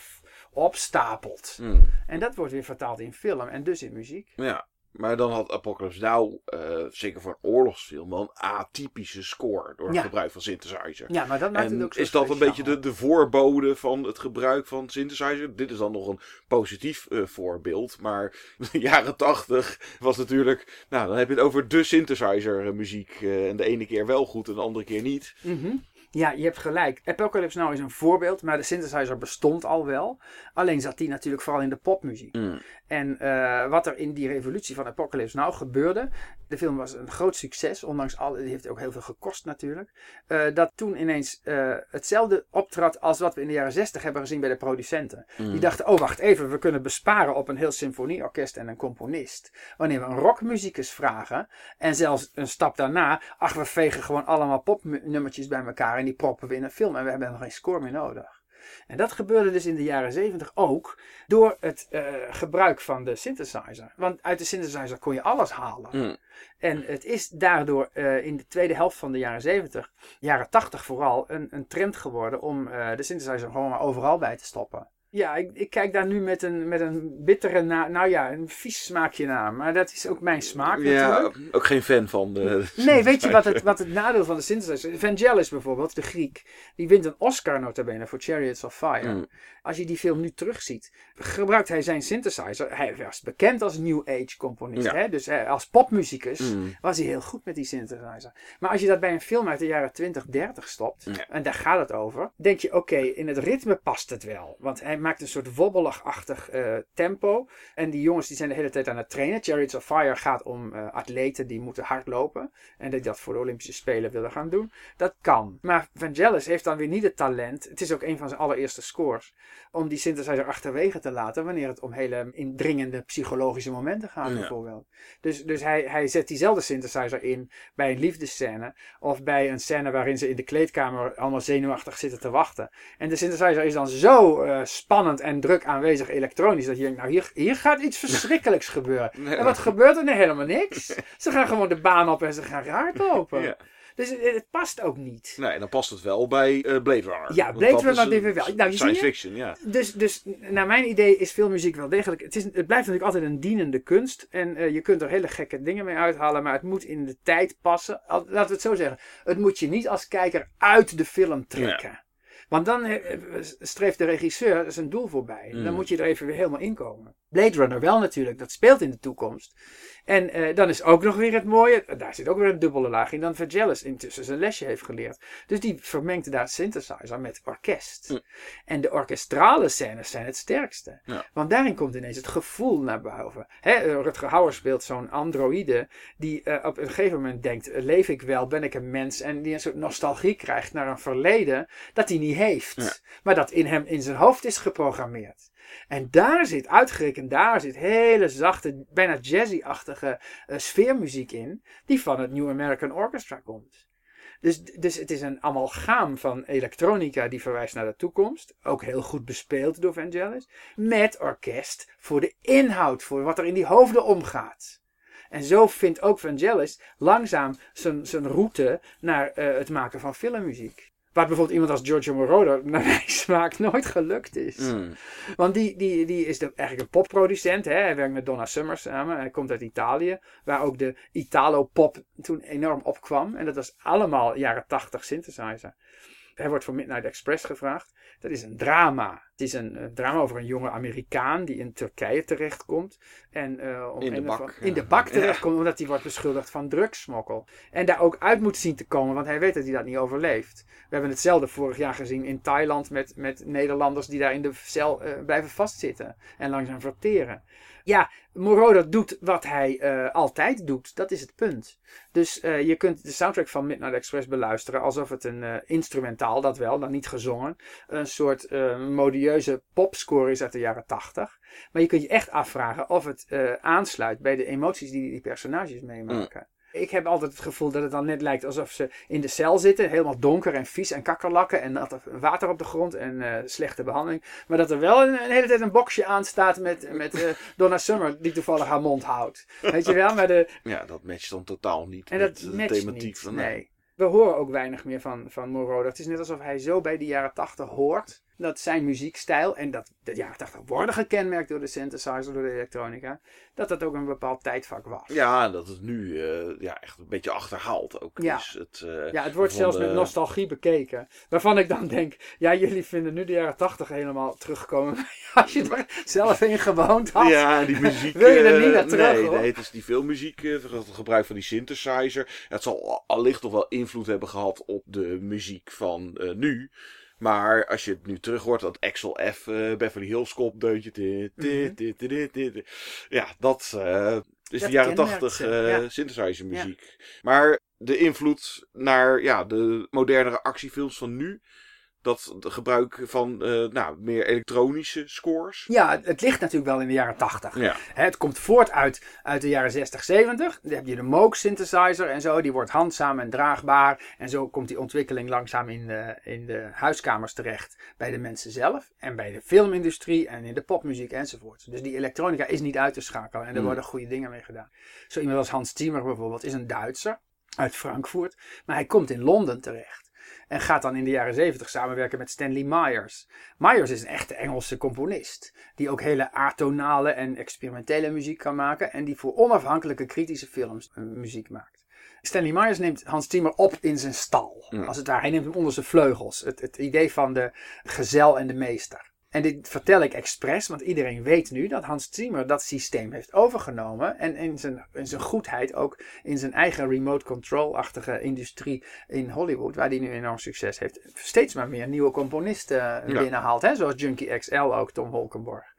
opstapelt. Mm. En dat wordt weer vertaald in film en dus in muziek. ja. Maar dan had Apocalypse Now, eh, zeker voor een oorlogsfilm, een atypische score door het Ja. gebruik van synthesizer. Ja, maar dat maakt het En ook zo is dat een beetje de, de voorbode van het gebruik van synthesizer? Dit is dan nog een positief eh, voorbeeld. Maar de jaren tachtig was natuurlijk... Nou, dan heb je het over de synthesizer eh, muziek. en de ene keer wel goed en de andere keer niet. Mhm. Ja, je hebt gelijk. Apocalypse Now is een voorbeeld, maar de synthesizer bestond al wel. Alleen zat die natuurlijk vooral in de popmuziek. Mm. En eh, wat er in die revolutie van Apocalypse Now gebeurde. De film was een groot succes, ondanks al. Die heeft ook heel veel gekost natuurlijk. eh, dat toen ineens eh, hetzelfde optrad als wat we in de jaren 60 hebben gezien bij de producenten. Mm. Die dachten: oh, wacht even, we kunnen besparen op een heel symfonieorkest en een componist. Wanneer we een rockmuzikus vragen. En zelfs een stap daarna, ach, we vegen gewoon allemaal popnummertjes bij elkaar en die proppen we in een film en we hebben helemaal geen score meer nodig. En dat gebeurde dus in de jaren 70 ook door het eh, gebruik van de synthesizer. Want uit de synthesizer kon je alles halen. Mm. En het is daardoor eh, in de tweede helft van de jaren 70, jaren 80 vooral, een, een trend geworden om eh, de synthesizer gewoon maar overal bij te stoppen. Ja, ik, ik kijk daar nu met een, met een bittere, na, nou ja, een vies smaakje naar. Maar dat is ook mijn smaak Ja, natuurlijk. ook geen fan van de... Nee, weet je wat het, wat het nadeel van de synthesizer is? Vangelis bijvoorbeeld, de Griek, die wint een Oscar notabene voor Chariots of Fire. Mm. Als je die film nu terugziet, gebruikt hij zijn synthesizer. Hij was bekend als New Age componist. Ja. Hè? Dus eh, als popmuzikus Mm. was hij heel goed met die synthesizer. Maar als je dat bij een film uit de jaren 20, 30 stopt, Ja. en daar gaat het over, denk je oké, in het ritme past het wel. Want hij maakt een soort wobbelig-achtig eh, tempo. En die jongens die zijn de hele tijd aan het trainen. Chariots of Fire gaat om eh, atleten die moeten hardlopen. En die dat voor de Olympische Spelen willen gaan doen. Dat kan. Maar Vangelis heeft dan weer niet het talent. Het is ook een van zijn allereerste scores. Om die synthesizer achterwege te laten. Wanneer het om hele indringende psychologische momenten gaat Ja. bijvoorbeeld. Dus, dus hij, hij zet diezelfde synthesizer in bij een liefdesscène. Of bij een scène waarin ze in de kleedkamer allemaal zenuwachtig zitten te wachten. En de synthesizer is dan zo eh, spannend en druk aanwezig elektronisch. Dat je denkt, nou hier, hier gaat iets verschrikkelijks gebeuren. Nee. En wat gebeurt er? Nee, helemaal niks. Ze gaan gewoon de baan op en ze gaan hardlopen. Ja. Dus het, het past ook niet. Nee, dan past het wel bij eh, Blade Runner. Ja, Blade Runner we een wel- nou, je Science je? fiction, ja. Dus, dus naar mijn idee is filmmuziek wel degelijk. Het, is, het blijft natuurlijk altijd een dienende kunst. En eh, je kunt er hele gekke dingen mee uithalen. Maar het moet in de tijd passen. Laten we het zo zeggen. Het moet je niet als kijker uit de film trekken. Want dan eh, streeft de regisseur zijn doel voorbij. Dan Mm. moet je er even weer helemaal inkomen. Blade Runner wel natuurlijk. Dat speelt in de toekomst. En eh, dan is ook nog weer het mooie. Daar zit ook weer een dubbele laag in. Dan Vangelis intussen zijn lesje heeft geleerd. Dus die vermengt daar synthesizer met orkest. Mm. En de orkestrale scènes zijn het sterkste. Ja. Want daarin komt ineens het gevoel naar boven. Hè, eh, Rutger Hauer speelt zo'n androïde die eh, op een gegeven moment denkt, eh, leef ik wel, ben ik een mens? En die een soort nostalgie krijgt naar een verleden dat hij niet heeft. Ja. Maar dat in hem in zijn hoofd is geprogrammeerd. En daar zit, uitgerekend daar zit hele zachte, bijna jazzy-achtige eh, sfeermuziek in, die van het New American Orchestra komt. Dus, dus het is een amalgaam van elektronica die verwijst naar de toekomst. Ook heel goed bespeeld door Vangelis. Met orkest voor de inhoud, voor wat er in die hoofden omgaat. En zo vindt ook Vangelis langzaam zijn, route naar eh, het maken van filmmuziek. Waar bijvoorbeeld iemand als Giorgio Moroder naar mijn smaak nooit gelukt is. Mm. Want die, die, die is de, eigenlijk een popproducent. Hè? Hij werkt met Donna Summer samen. Hij komt uit Italië. Waar ook de Italo-pop toen enorm opkwam. En dat was allemaal jaren 80 synthesizer. Hij wordt voor Midnight Express gevraagd. Dat is een drama. Het is een, eh, drama over een jonge Amerikaan die in Turkije terechtkomt. En eh, om In de bak, an- in ja. de bak Ja. terechtkomt omdat hij wordt beschuldigd van drugssmokkel. En daar ook uit moet zien te komen, want hij weet dat hij dat niet overleeft. We hebben hetzelfde vorig jaar gezien in Thailand met, met Nederlanders die daar in de cel eh, blijven vastzitten en langzaam verteren. Ja, Moroder doet wat hij eh, altijd doet. Dat is het punt. Dus eh, je kunt de soundtrack van Midnight Express beluisteren alsof het een eh, instrumentaal, dat wel, dan niet gezongen, een soort modieuze popscore is uit de jaren 80. Maar je kunt je echt afvragen of het aansluit bij de emoties die die personages meemaken. Ik heb altijd het gevoel dat het dan net lijkt alsof ze in de cel zitten. Helemaal donker en vies en kakkerlakken. En dat er water op de grond en eh, slechte behandeling. Maar dat er wel een, een hele tijd een boxje aan staat met, met eh, Donna Summer. Die toevallig haar mond houdt. Weet je wel? Maar de, Ja, dat matcht dan totaal niet en met dat de matcht thematiek niet. van... nee. We horen ook weinig meer van, van Moroder. Het is net alsof hij zo bij de jaren 80 hoort. Dat zijn muziekstijl, en dat de jaren 80 worden gekenmerkt door de synthesizer, door de elektronica. Dat dat ook een bepaald tijdvak was. Ja, dat het nu eh, ja, echt een beetje achterhaald ook Ja. is. Het, eh, Ja, het wordt zelfs de- met nostalgie bekeken. Waarvan ik dan denk, ja, jullie vinden nu de jaren 80 helemaal teruggekomen. Als je er zelf in gewoond had. Ja, die muziek. Wil je er eh, niet naar terug, nee, hoor? nee, het is die filmmuziek, het gebruik van die synthesizer. Het zal allicht toch wel invloed hebben gehad op de muziek van nu. Maar als je het nu terug hoort, dat Axel F. eh, Beverly Hills kopdeuntje. ti- ti- Mhm. Ja, dat eh, is Dat de jaren kenmerkt 80 ze, eh, ja. synthesizer muziek. Maar de invloed naar ja, de modernere actiefilms van nu. Dat gebruik van eh, nou, meer elektronische scores. Ja, het, ligt natuurlijk wel in de jaren 80. Ja. Hè, het komt voort uit, uit de jaren 60, 70. Dan heb je de Moog synthesizer en zo. Die wordt handzaam en draagbaar. En zo komt die ontwikkeling langzaam in de, in de huiskamers terecht. Bij de mensen zelf. En bij de filmindustrie en in de popmuziek enzovoort. Dus die elektronica is niet uit te schakelen. En er Hmm. worden goede dingen mee gedaan. Zo iemand als Hans Zimmer bijvoorbeeld is een Duitser. Uit Frankfurt. Maar hij komt in Londen terecht. En gaat dan in de jaren 70 samenwerken met Stanley Myers. Myers is een echte Engelse componist. Die ook hele atonale en experimentele muziek kan maken. En die voor onafhankelijke kritische films eh, muziek maakt. Stanley Myers neemt Hans Zimmer op in zijn stal. Als het ware. Hij neemt hem onder zijn vleugels. Het, het idee van de gezel en de meester. En dit vertel ik expres, want iedereen weet nu dat Hans Zimmer dat systeem heeft overgenomen. En in zijn, in zijn goedheid ook in zijn eigen remote control-achtige industrie in Hollywood, waar hij nu enorm succes heeft, steeds maar meer nieuwe componisten binnenhaalt. Hè? Zoals Junkie XL ook, Tom Holkenborg.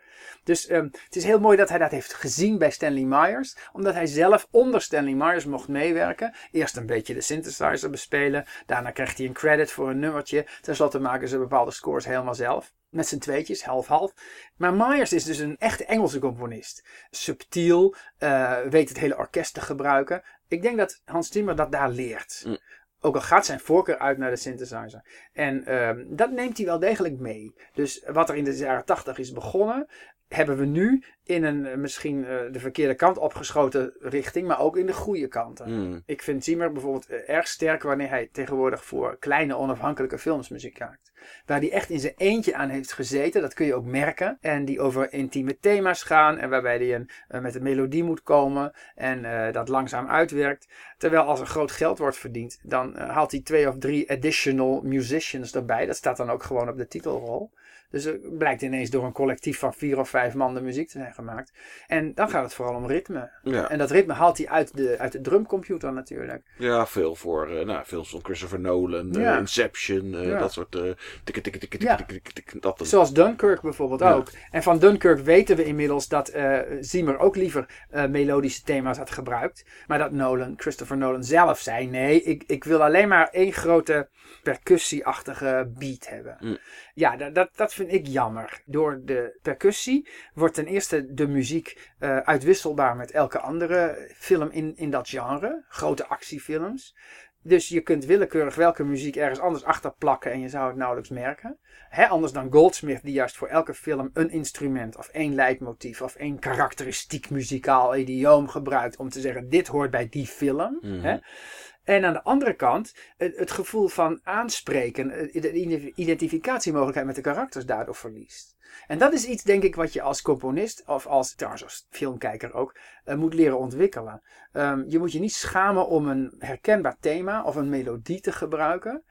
Dus um, het is heel mooi dat hij dat heeft gezien bij Stanley Myers. Omdat hij zelf onder Stanley Myers mocht meewerken. Eerst een beetje de synthesizer bespelen. Daarna krijgt hij een credit voor een nummertje. Ten slotte maken ze bepaalde scores helemaal zelf. Met z'n tweetjes, half-half. Maar Myers is dus een echte Engelse componist. Subtiel, uh, weet het hele orkest te gebruiken. Ik denk dat Hans Zimmer dat daar leert. Mm. Ook al gaat zijn voorkeur uit naar de synthesizer. En uh, dat neemt hij wel degelijk mee. Dus wat er in de jaren 80 is begonnen, hebben we nu in een eh, misschien uh, de verkeerde kant opgeschoten richting, maar ook in de goede kanten. Mm. Ik vind Zimmer bijvoorbeeld uh, erg sterk wanneer hij tegenwoordig voor kleine onafhankelijke films muziek maakt. Waar hij echt in zijn eentje aan heeft gezeten, dat kun je ook merken. En die over intieme thema's gaan en waarbij hij een, uh, met een melodie moet komen en dat langzaam uitwerkt. Terwijl als er groot geld wordt verdiend, dan haalt hij twee of drie additional musicians erbij. Dat staat dan ook gewoon op de titelrol. Dus er blijkt ineens door een collectief van vier of vijf man de muziek te zijn gemaakt. En dan gaat het vooral om ritme. Ja. En dat ritme haalt hij uit de, uit de drumcomputer natuurlijk. Ja, veel voor uh, nou, films van Christopher Nolan, Ja. uh, Inception, uh, Ja. dat soort tikke, tikke, tikke, Ja. tikke, tikke, tikke, dat. Zoals Dunkirk bijvoorbeeld ook. En van Dunkirk weten we inmiddels dat eh Zimmer ook liever eh, melodische thema's had gebruikt. Maar dat Nolan, Christopher Nolan zelf zei: nee, ik, ik wil alleen maar één grote percussieachtige beat hebben. Mm. Ja, dat, dat, dat vind ik jammer. Door de percussie wordt ten eerste de muziek eh, uitwisselbaar met elke andere film in, in dat genre. Grote actiefilms. Dus je kunt willekeurig welke muziek ergens anders achter plakken en je zou het nauwelijks merken. Hè, anders dan Goldsmith, die juist voor elke film een instrument of één leidmotief of één karakteristiek muzikaal idioom gebruikt om te zeggen: dit hoort bij die film. Mhm. Hè. En aan de andere kant het, gevoel van aanspreken, eh, de identificatiemogelijkheid met de karakters daardoor verliest. En dat is iets, denk ik, wat je als componist of als, trouwens als filmkijker ook, eh, moet leren ontwikkelen. Ehm, je moet je niet schamen om een herkenbaar thema of een melodie te gebruiken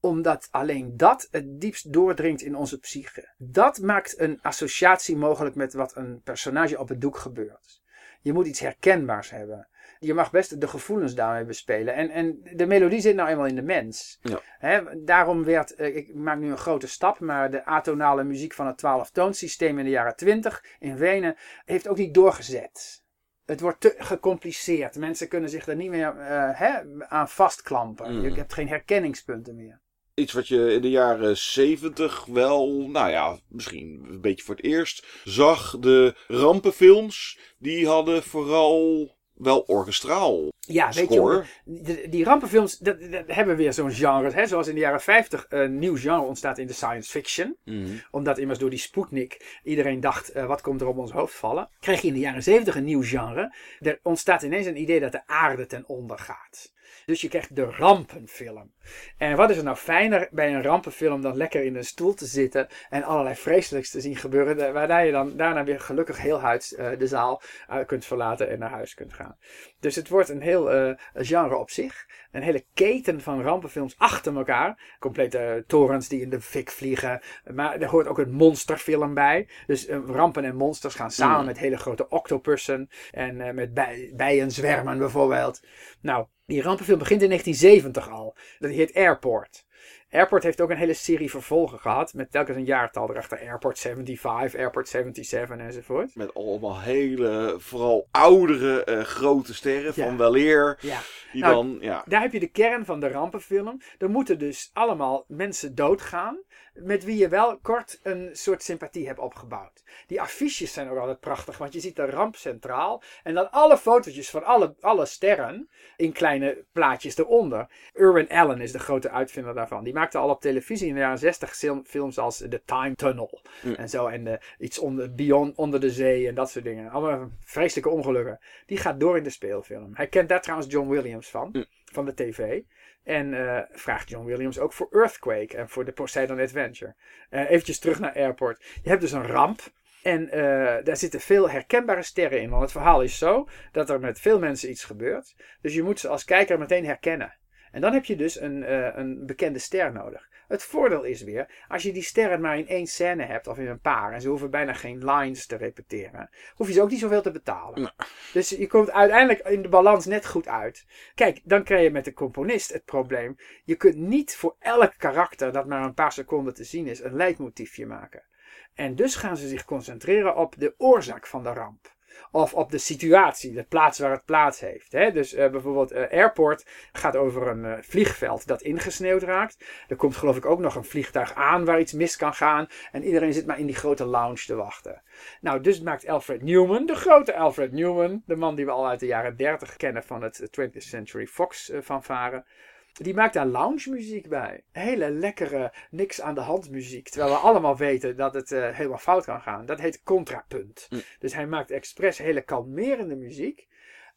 omdat alleen dat het diepst doordringt in onze psyche. Dat maakt een associatie mogelijk met wat een personage op het doek gebeurt. Je moet iets herkenbaars hebben. Je mag best de gevoelens daarmee bespelen. En, en de melodie zit nou eenmaal in de mens. Ja. Daarom werd, eh, ik maak nu een grote stap, maar de atonale muziek van het 12-toonsysteem in de jaren 20 in Wenen heeft ook niet doorgezet. Het wordt te gecompliceerd. Mensen kunnen zich er niet meer eh, aan vastklampen. Mm. Je hebt geen herkenningspunten meer. Iets wat je in de jaren zeventig wel, nou ja, misschien een beetje voor het eerst zag. De rampenfilms, die hadden vooral wel orkestraal Ja, weet je, score. die, die rampenfilms, dat, dat hebben weer zo'n genre. Hè, zoals in de jaren 50 een nieuw genre ontstaat in de science fiction. Mhm. Omdat immers door die Sputnik iedereen dacht, eh, wat komt er op ons hoofd vallen. Krijg je in de jaren 70 een nieuw genre. Er ontstaat ineens een idee dat de aarde ten onder gaat. Dus je krijgt de rampenfilm. En wat is er nou fijner bij een rampenfilm dan lekker in een stoel te zitten en allerlei vreselijks te zien gebeuren, waarna je dan daarna weer gelukkig heel huids eh, de zaal eh, kunt verlaten en naar huis kunt gaan. Dus het wordt een heel eh, genre op zich. Een hele keten van rampenfilms achter elkaar. Complete torens die in de fik vliegen. Maar er hoort ook een monsterfilm bij. Dus rampen en monsters gaan samen Mm. met hele grote octopussen. En met bij, bijenzwermen bijvoorbeeld. Nou, die rampenfilm begint in 1970 al. Dat heet Airport. Airport heeft ook een hele serie vervolgen gehad. Met telkens een jaartal erachter. Airport 75, Airport 77 enzovoort. Met allemaal hele, vooral oudere eh, grote sterren Ja. van weleer. Ja. Die Nou, dan, ja. Daar heb je de kern van de rampenfilm. Er moeten dus allemaal mensen doodgaan. Met wie je wel kort een soort sympathie hebt opgebouwd. Die affiches zijn ook altijd prachtig. Want je ziet de ramp centraal. En dan alle fotootjes van alle, alle sterren. In kleine plaatjes eronder. Irwin Allen is de grote uitvinder daarvan. Die maakte al op televisie in de jaren 60 sil- films als The Time Tunnel. Mm. En zo. En eh, iets onder, Beyond onder de zee. En dat soort dingen. Allemaal vreselijke ongelukken. Die gaat door in de speelfilm. Hij kent daar trouwens John Williams van. Mm. van de tv. En uh, vraagt John Williams ook voor Earthquake en voor de Poseidon Adventure. Uh, eventjes terug naar Airport. Je hebt dus een ramp. En uh, daar zitten veel herkenbare sterren in. Want het verhaal is zo dat er met veel mensen iets gebeurt. Dus je moet ze als kijker meteen herkennen. En dan heb je dus een, een bekende ster nodig. Het voordeel is weer, als je die sterren maar in één scène hebt of in een paar en ze hoeven bijna geen lines te repeteren, hoef je ze ook niet zoveel te betalen. Dus je komt uiteindelijk in de balans net goed uit. Kijk, dan krijg je met de componist het probleem. Je kunt niet voor elk karakter dat maar een paar seconden te zien is een leidmotiefje maken. En dus gaan ze zich concentreren op de oorzaak van de ramp. Of op de situatie, de plaats waar het plaats heeft. Hè? Dus uh, bijvoorbeeld uh, Airport gaat over een uh, vliegveld dat ingesneeuwd raakt. Er komt geloof ik ook nog een vliegtuig aan waar iets mis kan gaan. En iedereen zit maar in die grote lounge te wachten. Nou, dus maakt Alfred Newman, de grote Alfred Newman, de man die we al uit de jaren 30 kennen van het 20th Century Fox fanfare. Die maakt daar lounge muziek bij. Hele lekkere, niks aan de hand muziek. Terwijl we allemaal weten dat het uh, helemaal fout kan gaan. Dat heet contrapunt. Mm. Dus hij maakt expres hele kalmerende muziek.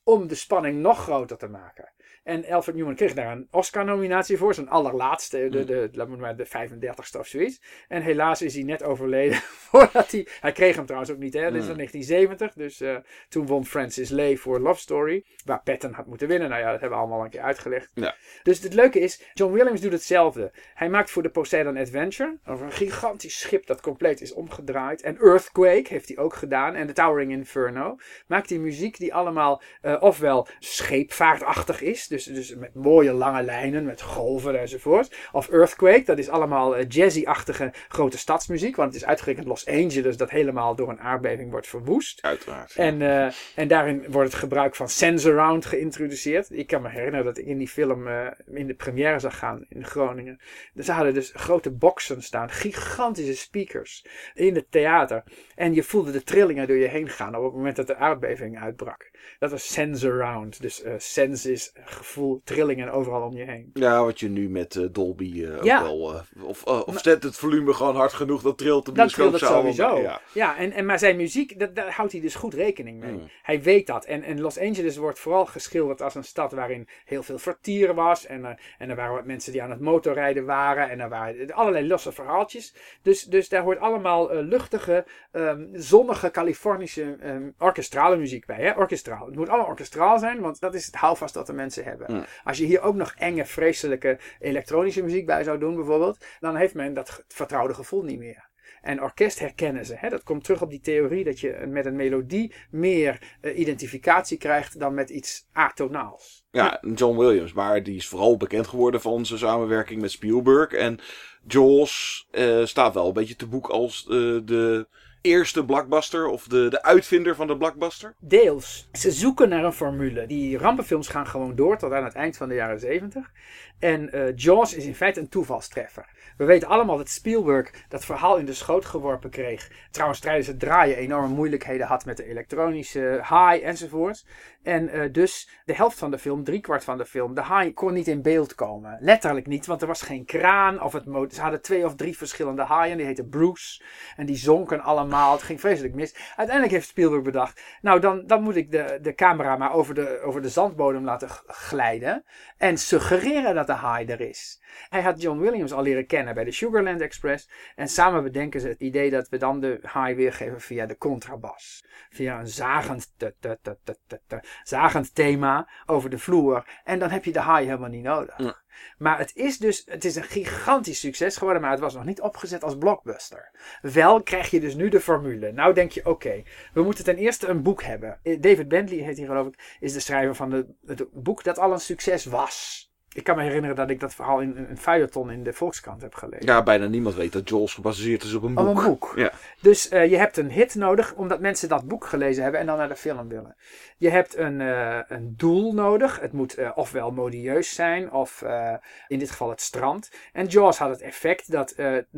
Om de spanning nog groter te maken. En Alfred Newman kreeg daar een Oscar-nominatie voor. Zijn allerlaatste, de, de, de, maar de 35ste of zoiets. En helaas is hij net overleden voordat hij... Hij kreeg hem trouwens ook niet, hè. Dit is van 1970. Dus uh, toen won Francis Lee voor Love Story. Waar Patton had moeten winnen. Nou ja, dat hebben we allemaal een keer uitgelegd. Ja. Dus het leuke is, John Williams doet hetzelfde. Hij maakt voor de Poseidon Adventure. Over een gigantisch schip dat compleet is omgedraaid. En Earthquake heeft hij ook gedaan. En The Towering Inferno. Maakt hij muziek die allemaal uh, ofwel scheepvaartachtig is. Dus, dus met mooie lange lijnen, met golven enzovoort. Of Earthquake, dat is allemaal uh, jazzy-achtige grote stadsmuziek. Want het is uitgerekend Los Angeles dat helemaal door een aardbeving wordt verwoest. Uiteraard. En, uh, en daarin wordt het gebruik van Sensorround geïntroduceerd. Ik kan me herinneren dat ik in die film in de première zag gaan in Groningen. Ze hadden dus grote boxen staan, gigantische speakers in het theater. En je voelde de trillingen door je heen gaan op het moment dat de aardbeving uitbrak. Dat was Sensorround. Dus uh, sense is gevoel, trillingen overal om je heen. Ja, wat je nu met uh, Dolby uh, ja. ook wel... of of zet het volume gewoon hard genoeg, dat trilt de bioscoop Dat trilt het sowieso. Ja, ja en, en, maar zijn muziek, dat, daar houdt hij dus goed rekening mee. Mm. Hij weet dat. En, en Los Angeles wordt vooral geschilderd als een stad waarin heel veel vertier was. En, en er waren wat mensen die aan het motorrijden waren. En er waren allerlei losse verhaaltjes. Dus, dus daar hoort allemaal luchtige, um, zonnige, Californische um, orkestrale muziek bij. Hè? Orkestraal. Het moet allemaal orkestraal zijn, want dat is het houvast dat de mensen hebben. Als je hier ook nog enge, vreselijke elektronische muziek bij zou doen, bijvoorbeeld, dan heeft men dat vertrouwde gevoel niet meer. En orkest herkennen ze. Hè? Dat komt terug op die theorie dat je met een melodie meer uh, identificatie krijgt dan met iets atonaals. Ja, John Williams, maar die is vooral bekend geworden van zijn samenwerking met Spielberg. En Jaws uh, staat wel een beetje te boek als uh, de eerste blockbuster of de, de uitvinder van de blockbuster? Deels. Ze zoeken naar een formule. Die rampenfilms gaan gewoon door tot aan het eind van de jaren 70. En uh, Jaws is in feite een toevalstreffer. We weten allemaal dat Spielberg dat verhaal in de schoot geworpen kreeg. Trouwens, tijdens het draaien enorme moeilijkheden had met de elektronische high enzovoort. En uh, dus de helft van de film, driekwart van de film, de high kon niet in beeld komen. Letterlijk niet, want er was geen kraan. Of het ze hadden twee of drie verschillende haaien, die heten Bruce. En die zonken allemaal. Het ging vreselijk mis. Uiteindelijk heeft Spielberg bedacht, nou dan, dan moet ik de, de camera maar over de, over de zandbodem laten glijden. En suggereren dat de haai er is. Hij had John Williams al leren kennen bij de Sugarland Express. En samen bedenken ze het idee dat we dan de haai weergeven via de contrabas. Via een zagend, zagend thema over de vloer. En dan heb je de haai helemaal niet nodig. Maar het is dus het is een gigantisch succes geworden, maar het was nog niet opgezet als blockbuster. Wel krijg je dus nu de formule. Nou denk je, oké, we moeten ten eerste een boek hebben. David Bentley heet hij geloof ik, is de schrijver van de, het boek dat al een succes was. Ik kan me herinneren dat ik dat verhaal in een feuilleton in de Volkskrant heb gelezen. Ja, bijna niemand weet dat Jaws gebaseerd is op een boek. Op een boek. Ja. Dus uh, je hebt een hit nodig omdat mensen dat boek gelezen hebben en dan naar de film willen. Je hebt een, uh, een doel nodig. Het moet uh, ofwel modieus zijn of in dit geval het strand. En Jaws had het effect dat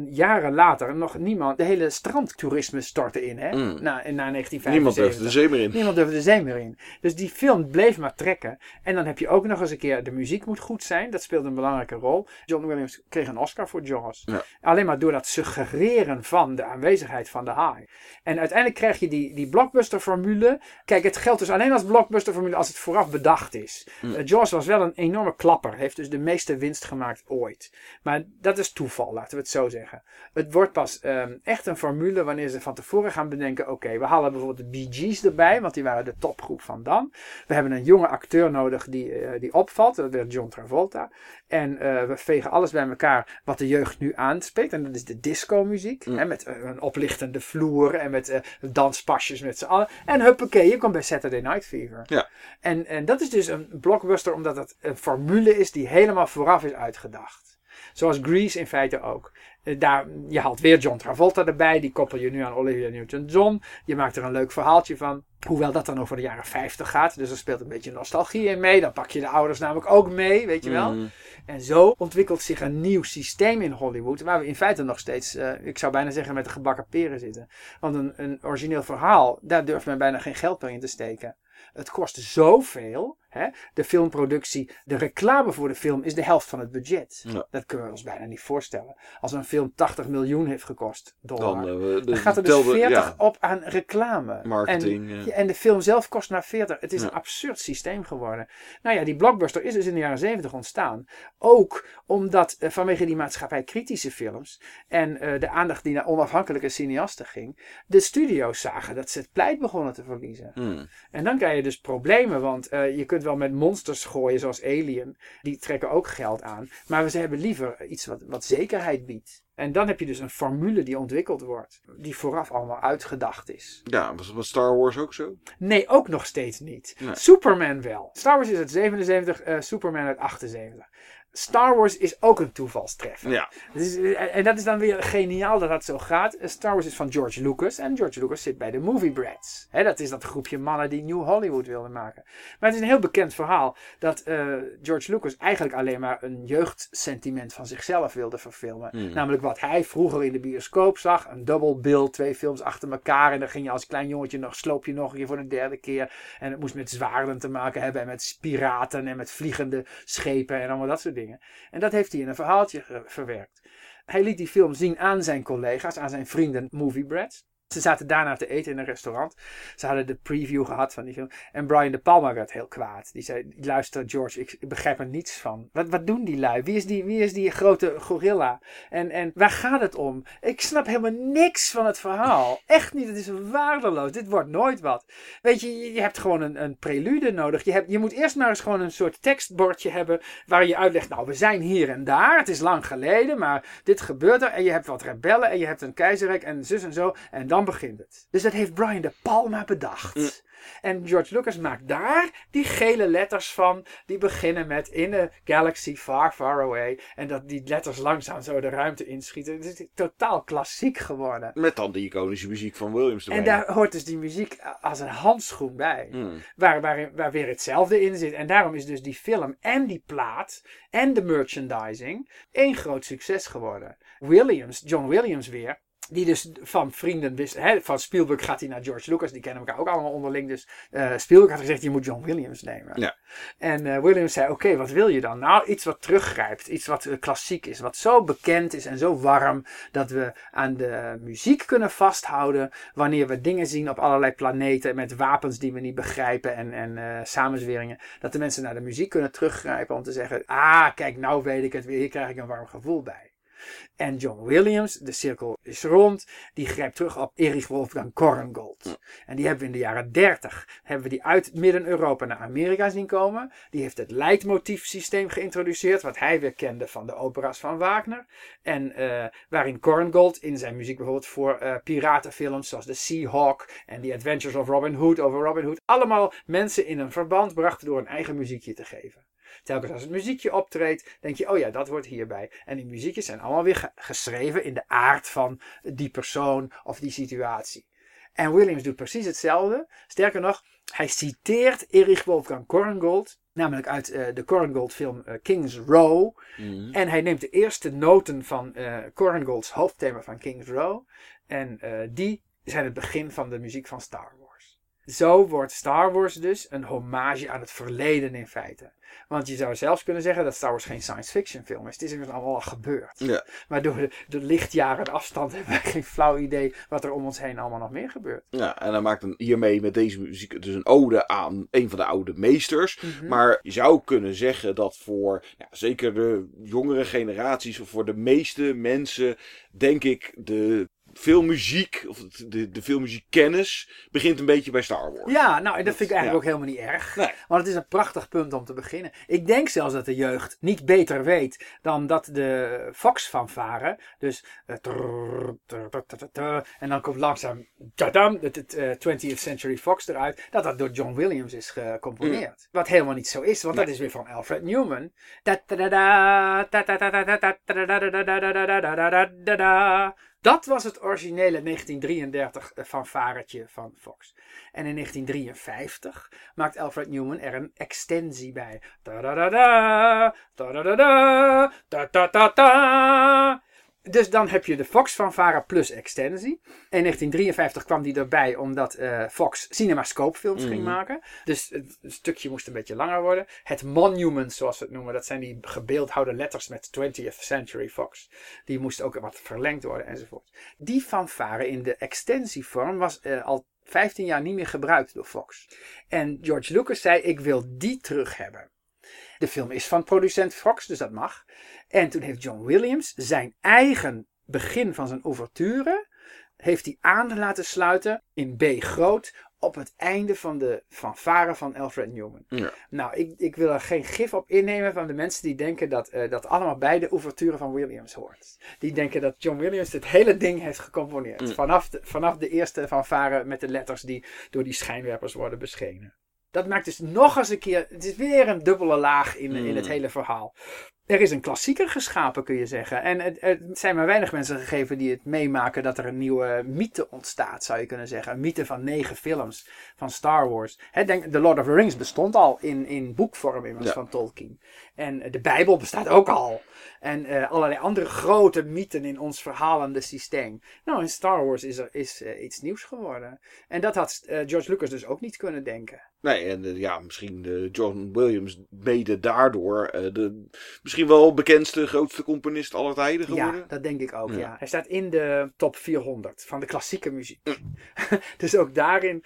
jaren later nog niemand de hele strandtoerisme stortte in. Hè? Mm. Na, na 1975. Niemand durfde de zee meer in. Niemand durfde de zee meer in. Dus die film bleef maar trekken. En dan heb je ook nog eens een keer, de muziek moet goed zijn zijn. Dat speelde een belangrijke rol. John Williams kreeg een Oscar voor Jaws. Ja. Alleen maar door dat suggereren van de aanwezigheid van de haai. En uiteindelijk krijg je die, die blockbuster-formule. Kijk, het geldt dus alleen als blockbuster-formule als het vooraf bedacht is. Mm. Eh, Jaws was wel een enorme klapper. Heeft dus de meeste winst gemaakt ooit. Maar dat is toeval, laten we het zo zeggen. Het wordt pas ehm, echt een formule wanneer ze van tevoren gaan bedenken: oké, we halen bijvoorbeeld de Bee Gees erbij, want die waren de topgroep van dan. We hebben een jonge acteur nodig die, eh, die opvalt, dat werd John Travolta. En eh, we vegen alles bij elkaar wat de jeugd nu aanspreekt. En dat is de disco-muziek. Mm. hè, Met eh, een oplichtende vloer en met eh, danspasjes met z'n allen. En huppakee, je komt bij Saturday Night Fever. Ja. En, en dat is dus een blockbuster omdat het een formule is die helemaal vooraf is uitgedacht. Zoals Grease in feite ook. Eh, Daar, je haalt weer John Travolta erbij. Die koppel je nu aan Olivia Newton-John. Je maakt er een leuk verhaaltje van. Hoewel dat dan over de jaren 50 gaat. Dus er speelt een beetje nostalgie in mee. Dan pak je de ouders namelijk ook mee, weet je wel. Mm. En zo ontwikkelt zich een nieuw systeem in Hollywood. Waar we in feite nog steeds, eh, ik zou bijna zeggen, met de gebakken peren zitten. Want een, een origineel verhaal, daar durft men bijna geen geld meer in te steken. Het kost zoveel. Hè? De filmproductie, de reclame voor de film is de helft van het budget. Ja. Dat kunnen we ons bijna niet voorstellen. Als een film 80 miljoen heeft gekost, dollar, Dan, eh, de, gaat er dus telde- 40 ja, op aan reclame. marketing. En, eh. ja, en de film zelf kost maar 40. Het is een absurd systeem geworden. Nou ja, die blockbuster is dus in de jaren 70 ontstaan. Ook omdat eh, vanwege die maatschappij kritische films en eh, de aandacht die naar onafhankelijke cineasten ging, de studio's zagen dat ze het pleit begonnen te verliezen. Mm. En dan krijg je dus problemen, want eh, je kunt wel met monsters gooien zoals Alien. Die trekken ook geld aan. Maar ze hebben liever iets wat, wat zekerheid biedt. En dan heb je dus een formule die ontwikkeld wordt. Die vooraf allemaal uitgedacht is. Ja, was, was Star Wars ook zo? Nee, ook nog steeds niet. Nee. Superman wel. Star Wars is uit 77, eh, Superman uit 78. Star Wars is ook een toevalstreffer. Ja. Dus, eh, en dat is dan weer geniaal dat dat zo gaat. Eh, Star Wars is van George Lucas. En George Lucas zit bij de Movie Brats. Dat is dat groepje mannen die New Hollywood wilden maken. Maar het is een heel bekend verhaal. Dat eh, George Lucas eigenlijk alleen maar een jeugdsentiment van zichzelf wilde verfilmen. Hmm. Namelijk wat hij vroeger in de bioscoop zag. Een double bill, twee films achter elkaar. En dan ging je als klein jongetje nog, sloop je nog een keer voor de derde keer. En het moest met zwaarden te maken hebben. En met piraten en met vliegende schepen en allemaal dat soort dingen. En dat heeft hij in een verhaaltje verwerkt. Hij liet die film zien aan zijn collega's, aan zijn vrienden Movie Brats. Ze zaten daarna te eten in een restaurant. Ze hadden de preview gehad van die film. En Brian De Palma werd heel kwaad. Die zei, luister George, ik, begrijp er niets van. Wat, wat doen die lui? Wie is die, wie is die grote gorilla? En, en waar gaat het om? Ik snap helemaal niks van het verhaal. Echt niet, het is waardeloos. Dit wordt nooit wat. Weet je, je, je hebt gewoon een, een prelude nodig. Je, hebt, je moet eerst maar eens gewoon een soort tekstbordje hebben waar je uitlegt, nou we zijn hier en daar. Het is lang geleden, maar dit gebeurt er. En je hebt wat rebellen en je hebt een keizerrijk en zus en zo. En dan begint het. Dus dat heeft Brian De Palma bedacht. Mm. En George Lucas maakt daar die gele letters van. Die beginnen met in a galaxy far, far away. En dat die letters langzaam zo de ruimte inschieten. Het is totaal klassiek geworden. Met dan de iconische muziek van Williams erbij. En daar hoort dus die muziek als een handschoen bij. Mm. Waar, waar, waar weer hetzelfde in zit. En daarom is dus die film en die plaat en de merchandising één groot succes geworden. Williams, John Williams weer. Die dus van vrienden wist. Hè, van Spielberg gaat hij naar George Lucas. Die kennen elkaar ook allemaal onderling. Dus eh, Spielberg had gezegd: je moet John Williams nemen. Ja. En eh, Williams zei: Oké, wat wil je dan? Nou, iets wat teruggrijpt. Iets wat eh, klassiek is. Wat zo bekend is en zo warm. Dat we aan de muziek kunnen vasthouden. Wanneer we dingen zien op allerlei planeten. Met wapens die we niet begrijpen. En, en samenzweringen. Dat de mensen naar de muziek kunnen teruggrijpen. Om te zeggen: Ah, kijk, nou weet ik het weer. Hier krijg ik een warm gevoel bij. En John Williams, de cirkel is rond, die grijpt terug op Erich Wolfgang Korngold. En die hebben we in de jaren 30, hebben we die uit Midden-Europa naar Amerika zien komen. Die heeft het leidmotiefsysteem geïntroduceerd, wat hij weer kende van de opera's van Wagner. En eh, waarin Korngold in zijn muziek bijvoorbeeld voor eh, piratenfilms zoals The Seahawk en The Adventures of Robin Hood over Robin Hood, allemaal mensen in een verband brachten door een eigen muziekje te geven. Telkens als het muziekje optreedt, denk je, oh ja, dat hoort hierbij. En die muziekjes zijn allemaal weer ge- geschreven in de aard van die persoon of die situatie. En Williams doet precies hetzelfde. Sterker nog, hij citeert Erich Wolfgang Korngold, namelijk uit eh, de Korngold film eh, King's Row. Mm. En hij neemt de eerste noten van eh Korngolds hoofdthema van King's Row. En die zijn het begin van de muziek van Star. Zo wordt Star Wars dus een hommage aan het verleden in feite. Want je zou zelfs kunnen zeggen dat Star Wars geen science fiction film is. Het is inmiddels allemaal al gebeurd. Ja. Maar door de, de lichtjaren afstand hebben we geen flauw idee wat er om ons heen allemaal nog meer gebeurt. Ja, en hij maakt dan hiermee met deze muziek dus een ode aan een van de oude meesters. Mhm. Maar je zou kunnen zeggen dat voor ja, zeker de jongere generaties, of voor de meeste mensen, denk ik, de filmmuziek, of de, de filmmuziekkennis, begint een beetje bij Star Wars. Ja, nou, en dat vind ik eigenlijk ja. ook helemaal niet erg. Nee. Want het is een prachtig punt om te beginnen. Ik denk zelfs dat de jeugd niet beter weet dan dat de Fox-fanfare, dus eh, trrr, trrr, trrr, trrr, trrr, en dan komt langzaam tadam, het, het eh, 20th Century Fox eruit, dat dat door John Williams is gecomponeerd. Wat helemaal niet zo is, want dat is weer van Alfred Newman. Dat was het originele 1933 eh, fanfaretje van Fox. En in 1953 maakt Alfred Newman er een extensie bij. Dus dan heb je de Fox fanfare plus extensie. In 1953 kwam die erbij omdat eh, Fox cinemascope films ging Mhm. maken. Dus het stukje moest een beetje langer worden. Het monument, zoals we het noemen, dat zijn die gebeeldhouwde letters met 20th Century Fox. Die moesten ook wat verlengd worden enzovoort. Die fanfare in de extensievorm was eh, al 15 jaar niet meer gebruikt door Fox. En George Lucas zei: Ik wil die terug hebben. De film is van producent Fox, dus dat mag. En toen heeft John Williams zijn eigen begin van zijn ouverture heeft hij aan laten sluiten in B groot op het einde van de fanfare van Alfred Newman. Ja. Nou, ik, ik wil er geen gif op innemen van de mensen die denken dat eh, dat allemaal bij de ouverture van Williams hoort. Die denken dat John Williams dit hele ding heeft gecomponeerd. Mm. Vanaf, de, vanaf de eerste fanfare met de letters die door die schijnwerpers worden beschenen. Dat maakt dus nog eens een keer. Het is weer een dubbele laag in, in het Mm. hele verhaal. Er is een klassieker geschapen, kun je zeggen. En het, het zijn maar weinig mensen gegeven die het meemaken dat er een nieuwe mythe ontstaat, zou je kunnen zeggen. Een mythe van negen films van Star Wars. Hè, denk, The Lord of the Rings bestond al in, in boekvorm immers Ja. van Tolkien. En eh, de Bijbel bestaat ook al. En eh, allerlei andere grote mythen in ons verhalende systeem. Nou, in Star Wars is er is, eh, iets nieuws geworden. En dat had George Lucas dus ook niet kunnen denken. Nee, en eh, ja, misschien eh, John Williams mede daardoor eh, de misschien wel bekendste, grootste componist aller tijden geworden. Ja, dat denk ik ook, ja. Ja. Hij staat in de top 400 van de klassieke muziek. dus ook daarin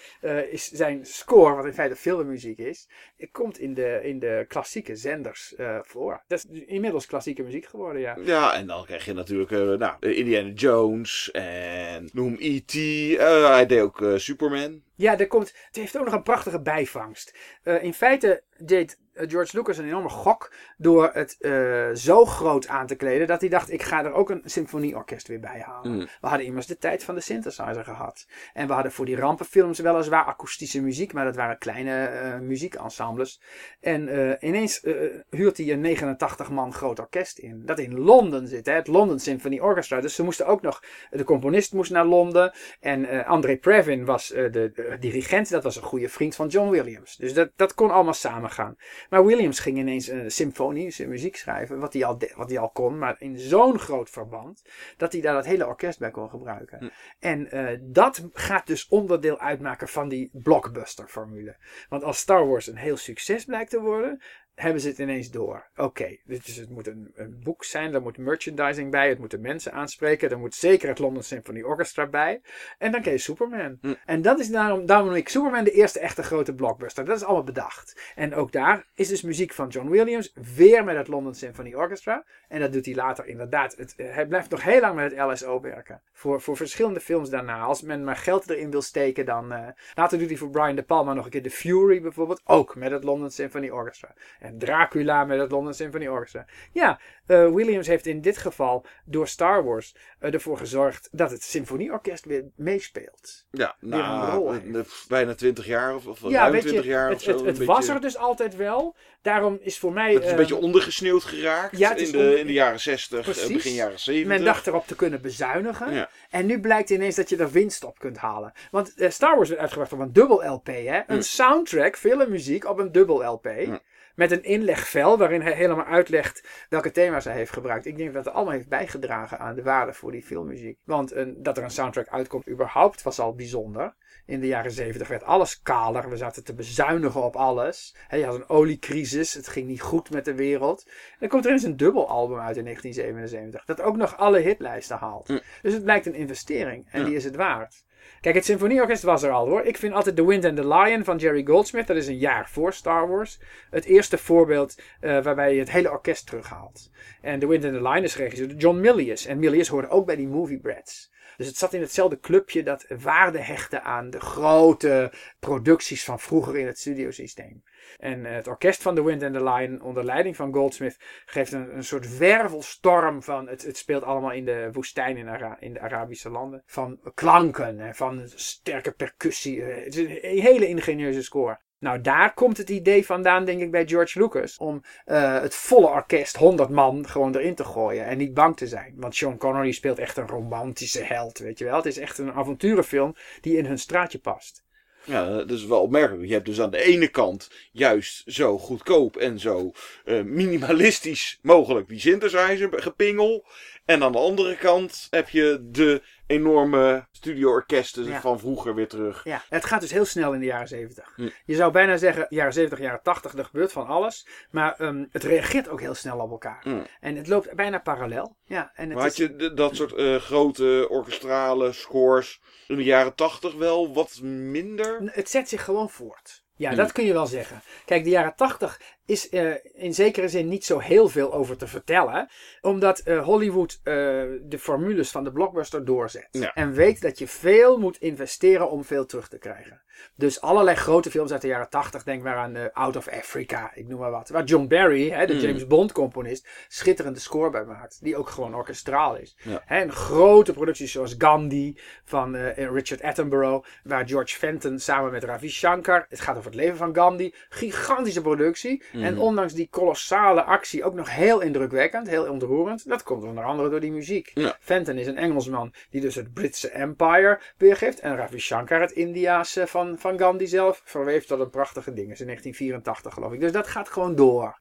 is zijn score, wat in feite filmmuziek is, komt in de, in de klassieke zenders voor. Dat is inmiddels klassieke muziek geworden, ja. Ja, en dan krijg je natuurlijk nou, Indiana Jones en noem E.T. Hij deed ook Superman. Ja, er komt, het heeft ook nog een prachtige bijvangst. Eh, in feite deed George Lucas een enorme gok door het eh, zo groot aan te kleden dat hij dacht, ik ga er ook een symfonieorkest weer bij halen. Mm. We hadden immers de tijd van de synthesizer gehad. En we hadden voor die rampenfilms weliswaar akoestische muziek, maar dat waren kleine eh, muziekensembles. En eh, ineens eh, huurt hij een 89 man groot orkest in, dat in Londen zit, hè, het London Symphony Orchestra. Dus ze moesten ook nog, de componist moest naar Londen en eh, André Previn was eh, de, de dirigent, dat was een goede vriend van John Williams. Dus dat, dat kon allemaal samengaan. Maar Williams ging ineens een symfonische muziek schrijven, wat hij al, de- wat hij al kon, maar in zo'n groot verband, dat hij daar dat hele orkest bij kon gebruiken. Hm. En eh, dat gaat dus onderdeel uitmaken van die blockbuster-formule. Want als Star Wars een heel succes blijkt te worden, hebben ze het ineens door. Oké, dus het moet een, een boek zijn, er moet merchandising bij, het moet de mensen aanspreken, er moet zeker het London Symphony Orchestra bij. En dan krijg je Superman. Hm. En dat is daarom, daarom noem ik Superman de eerste echte grote blockbuster. Dat is allemaal bedacht. En ook daar is dus muziek van John Williams, weer met het London Symphony Orchestra. En dat doet hij later inderdaad. Het, eh, hij blijft nog heel lang met het LSO werken. Voor, voor verschillende films daarna. Als men maar geld erin wil steken, dan... eh, later doet hij voor Brian De Palma nog een keer The Fury bijvoorbeeld. Ook met het London Symphony Orchestra. En Dracula met het London Symphony Orchestra. Ja, eh, Williams heeft in dit geval door Star Wars eh, ervoor gezorgd dat het symfonieorkest weer meespeelt. Ja, een nou, eh, bijna 20 jaar of, of ja, ruim weet 20 je, jaar het, of zo. het, was er dus altijd wel. Daarom is voor mij... Het is een beetje ondergesneeuwd geraakt ja, in, de, in de jaren 60, eh, Precies. begin jaren 70. Men dacht erop te kunnen bezuinigen. Ja. En nu blijkt ineens dat je er winst op kunt halen. Want Star Wars werd uitgebracht op een dubbel LP. Hè? Een Hm. soundtrack, filmmuziek op een dubbel LP. Hm. Met een inlegvel waarin hij helemaal uitlegt welke thema's hij heeft gebruikt. Ik denk dat het allemaal heeft bijgedragen aan de waarde voor die filmmuziek. Want een, dat er een soundtrack uitkomt überhaupt was al bijzonder. In de jaren 70 werd alles kaler. We zaten te bezuinigen op alles. je had een oliecrisis. Het ging niet goed met de wereld. En dan komt er eens een dubbelalbum uit in 1977. Dat ook nog alle hitlijsten haalt. Dus het blijkt een investering. En die is het waard. Kijk, het symfonieorkest was er al hoor. Ik vind altijd The Wind and the Lion van Jerry Goldsmith. Dat is een jaar voor Star Wars. Het eerste voorbeeld uh, waarbij je het hele orkest terughaalt. En The Wind and the Lion is geregisseerd door John Milius. En Milius hoorde ook bij die Movie Brats. Dus het zat in hetzelfde clubje dat waarde hechtte aan de grote producties van vroeger in het studiosysteem. En het orkest van The Wind and the Lion onder leiding van Goldsmith geeft een, een soort wervelstorm van. Het, het speelt allemaal in de woestijn in, de Arabische landen. Van klanken en van sterke percussie. Het is een hele ingenieuze score. Nou, daar komt het idee vandaan, denk ik, bij George Lucas. Om uh, het volle orkest, 100 man, gewoon erin te gooien. En niet bang te zijn. Want Sean Connery speelt echt een romantische held, weet je wel. Het is echt een avonturenfilm die in hun straatje past. Ja, dat is wel opmerkelijk. Je hebt dus aan de ene kant juist zo goedkoop en zo uh, minimalistisch mogelijk die synthesizer gepingel. En aan de andere kant heb je de enorme studioorkesten van vroeger weer terug. Ja, het gaat dus heel snel in de jaren 70. Hm. Je zou bijna zeggen, jaren 70, jaren 80, er gebeurt van alles. Maar um, het reageert ook heel snel op elkaar. Hm. En het loopt bijna parallel. Ja, en het maar had je dat soort uh, grote orkestrale scores in de jaren 80 wel wat minder? Het zet zich gewoon voort. Ja, dat kun je wel zeggen. Kijk, de jaren 80 is uh, in zekere zin niet zo heel veel over te vertellen. Omdat uh, Hollywood uh, de formules van de blockbuster doorzet. En weet dat je veel moet investeren om veel terug te krijgen. Dus allerlei grote films uit de jaren 80, denk maar aan Out of Africa, ik noem maar wat. Waar John Barry, hè, de mm. James Bond componist, schitterende score bij maakt. Die ook gewoon orkestraal is. Ja. Hè, en grote producties zoals Gandhi van Richard Attenborough. Waar George Fenton samen met Ravi Shankar, het gaat over het leven van Gandhi. Gigantische productie. Mm. En mhm. ondanks die kolossale actie ook nog heel indrukwekkend, heel ontroerend. Dat komt onder andere door die muziek. Fenton is een Engelsman die dus het Britse Empire weergeeft. En Ravi Shankar het Indiaanse van, van Gandhi zelf verweeft dat een prachtige ding is in 1984 geloof ik. Dus dat gaat gewoon door.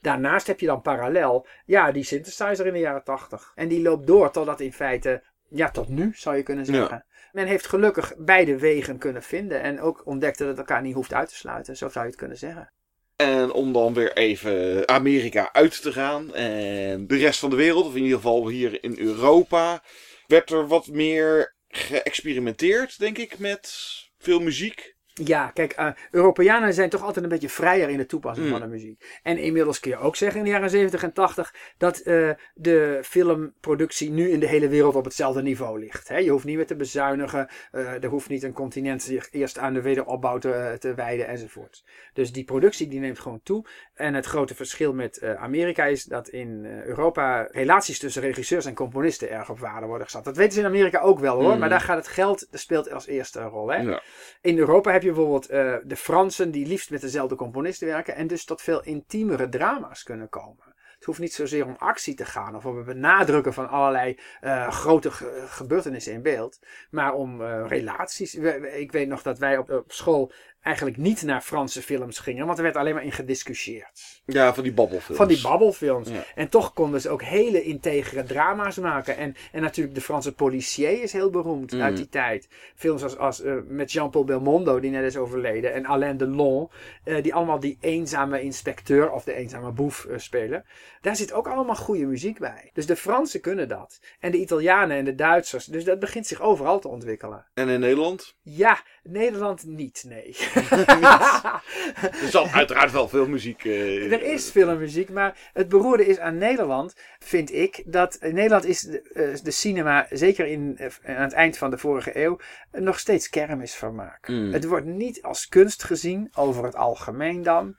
Daarnaast heb je dan parallel, ja, die synthesizer in de jaren 80. En die loopt door totdat in feite, ja, tot nu zou je kunnen zeggen. Men heeft gelukkig beide wegen kunnen vinden en ook ontdekt dat het elkaar niet hoeft uit te sluiten, zo zou je het kunnen zeggen. En om dan weer even Amerika uit te gaan. En de rest van de wereld, of in ieder geval hier in Europa, werd er wat meer geëxperimenteerd, denk ik, met veel muziek. Ja, kijk, uh, Europeanen zijn toch altijd een beetje vrijer in de toepassing van mm. de muziek. En inmiddels kun je ook zeggen in de jaren 70 en 80 dat uh, de filmproductie nu in de hele wereld op hetzelfde niveau ligt. He, je hoeft niet meer te bezuinigen, uh, er hoeft niet een continent zich eerst aan de wederopbouw te, te wijden enzovoort. Dus die productie die neemt gewoon toe. En het grote verschil met Amerika is dat in Europa relaties tussen regisseurs en componisten erg op waarde worden gezet. Dat weten ze in Amerika ook wel hoor, mm. maar daar gaat het geld, dat speelt als eerste een rol. Hè? Ja. In Europa heb je bijvoorbeeld uh, de Fransen die liefst met dezelfde componisten werken en dus tot veel intiemere drama's kunnen komen. Het hoeft niet zozeer om actie te gaan of om het benadrukken van allerlei uh, grote gebeurtenissen in beeld, maar om uh, relaties. Ik weet nog dat wij op, op school eigenlijk niet naar Franse films gingen, want er werd alleen maar in gediscussieerd. Ja, van die babbelfilms. Van die babbelfilms. En toch konden ze ook hele integere drama's maken. En, en natuurlijk de Franse policier is heel beroemd uit mm. die tijd. Films als, als uh, met Jean-Paul Belmondo, die net is overleden, en Alain Delon, uh, die allemaal die eenzame inspecteur of de eenzame boef uh, spelen. Daar zit ook allemaal goede muziek bij. Dus de Fransen kunnen dat. En de Italianen en de Duitsers. Dus dat begint zich overal te ontwikkelen. En in Nederland? Ja, Nederland niet, nee. er zal uiteraard wel veel muziek. Uh, er is veel muziek, maar het beroerde is aan Nederland, vind ik, dat Nederland is de, de cinema, zeker in, uh, aan het eind van de vorige eeuw, nog steeds kermisvermaak. Mm. Het wordt niet als kunst gezien, over het algemeen dan.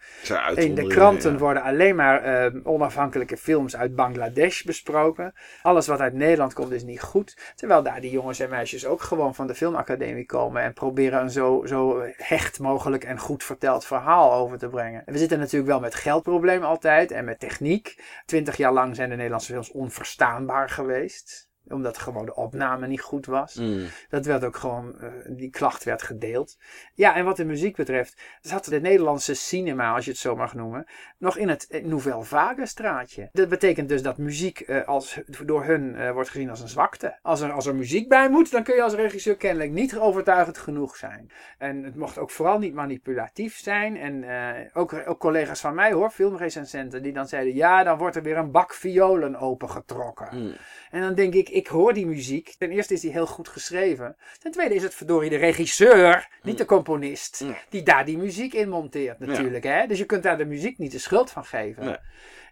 In de kranten worden alleen maar onafhankelijke films uit Bangladesh besproken. Alles wat uit Nederland komt is niet goed. Terwijl daar die jongens en meisjes ook gewoon van de filmacademie komen en proberen een zo, zo hecht mogelijk en goed verteld verhaal over te brengen. We zitten natuurlijk wel met geldprobleem altijd en met techniek. Twintig jaar lang zijn de Nederlandse films onverstaanbaar geweest. Omdat gewoon de opname niet goed was. Mm. Dat werd ook gewoon, eh, die klacht werd gedeeld. Ja, en wat de muziek betreft, zat de Nederlandse cinema, als je het zo mag noemen, nog in het eh, Nouvelle Vague straatje. Dat betekent dus dat muziek eh, als, door hun wordt gezien als een zwakte. Als er, als er muziek bij moet, dan kun je als regisseur kennelijk niet overtuigend genoeg zijn. En het mocht ook vooral niet manipulatief zijn. En ook, ook collega's van mij hoor, filmrecensenten, die dan zeiden, ja, dan wordt er weer een bak violen opengetrokken. Mm. En dan denk ik, ik hoor die muziek. Ten eerste is die heel goed geschreven. Ten tweede is het verdorie de regisseur, niet de componist, die daar die muziek in monteert natuurlijk. Hè? Dus je kunt daar de muziek niet de schuld van geven. Nee.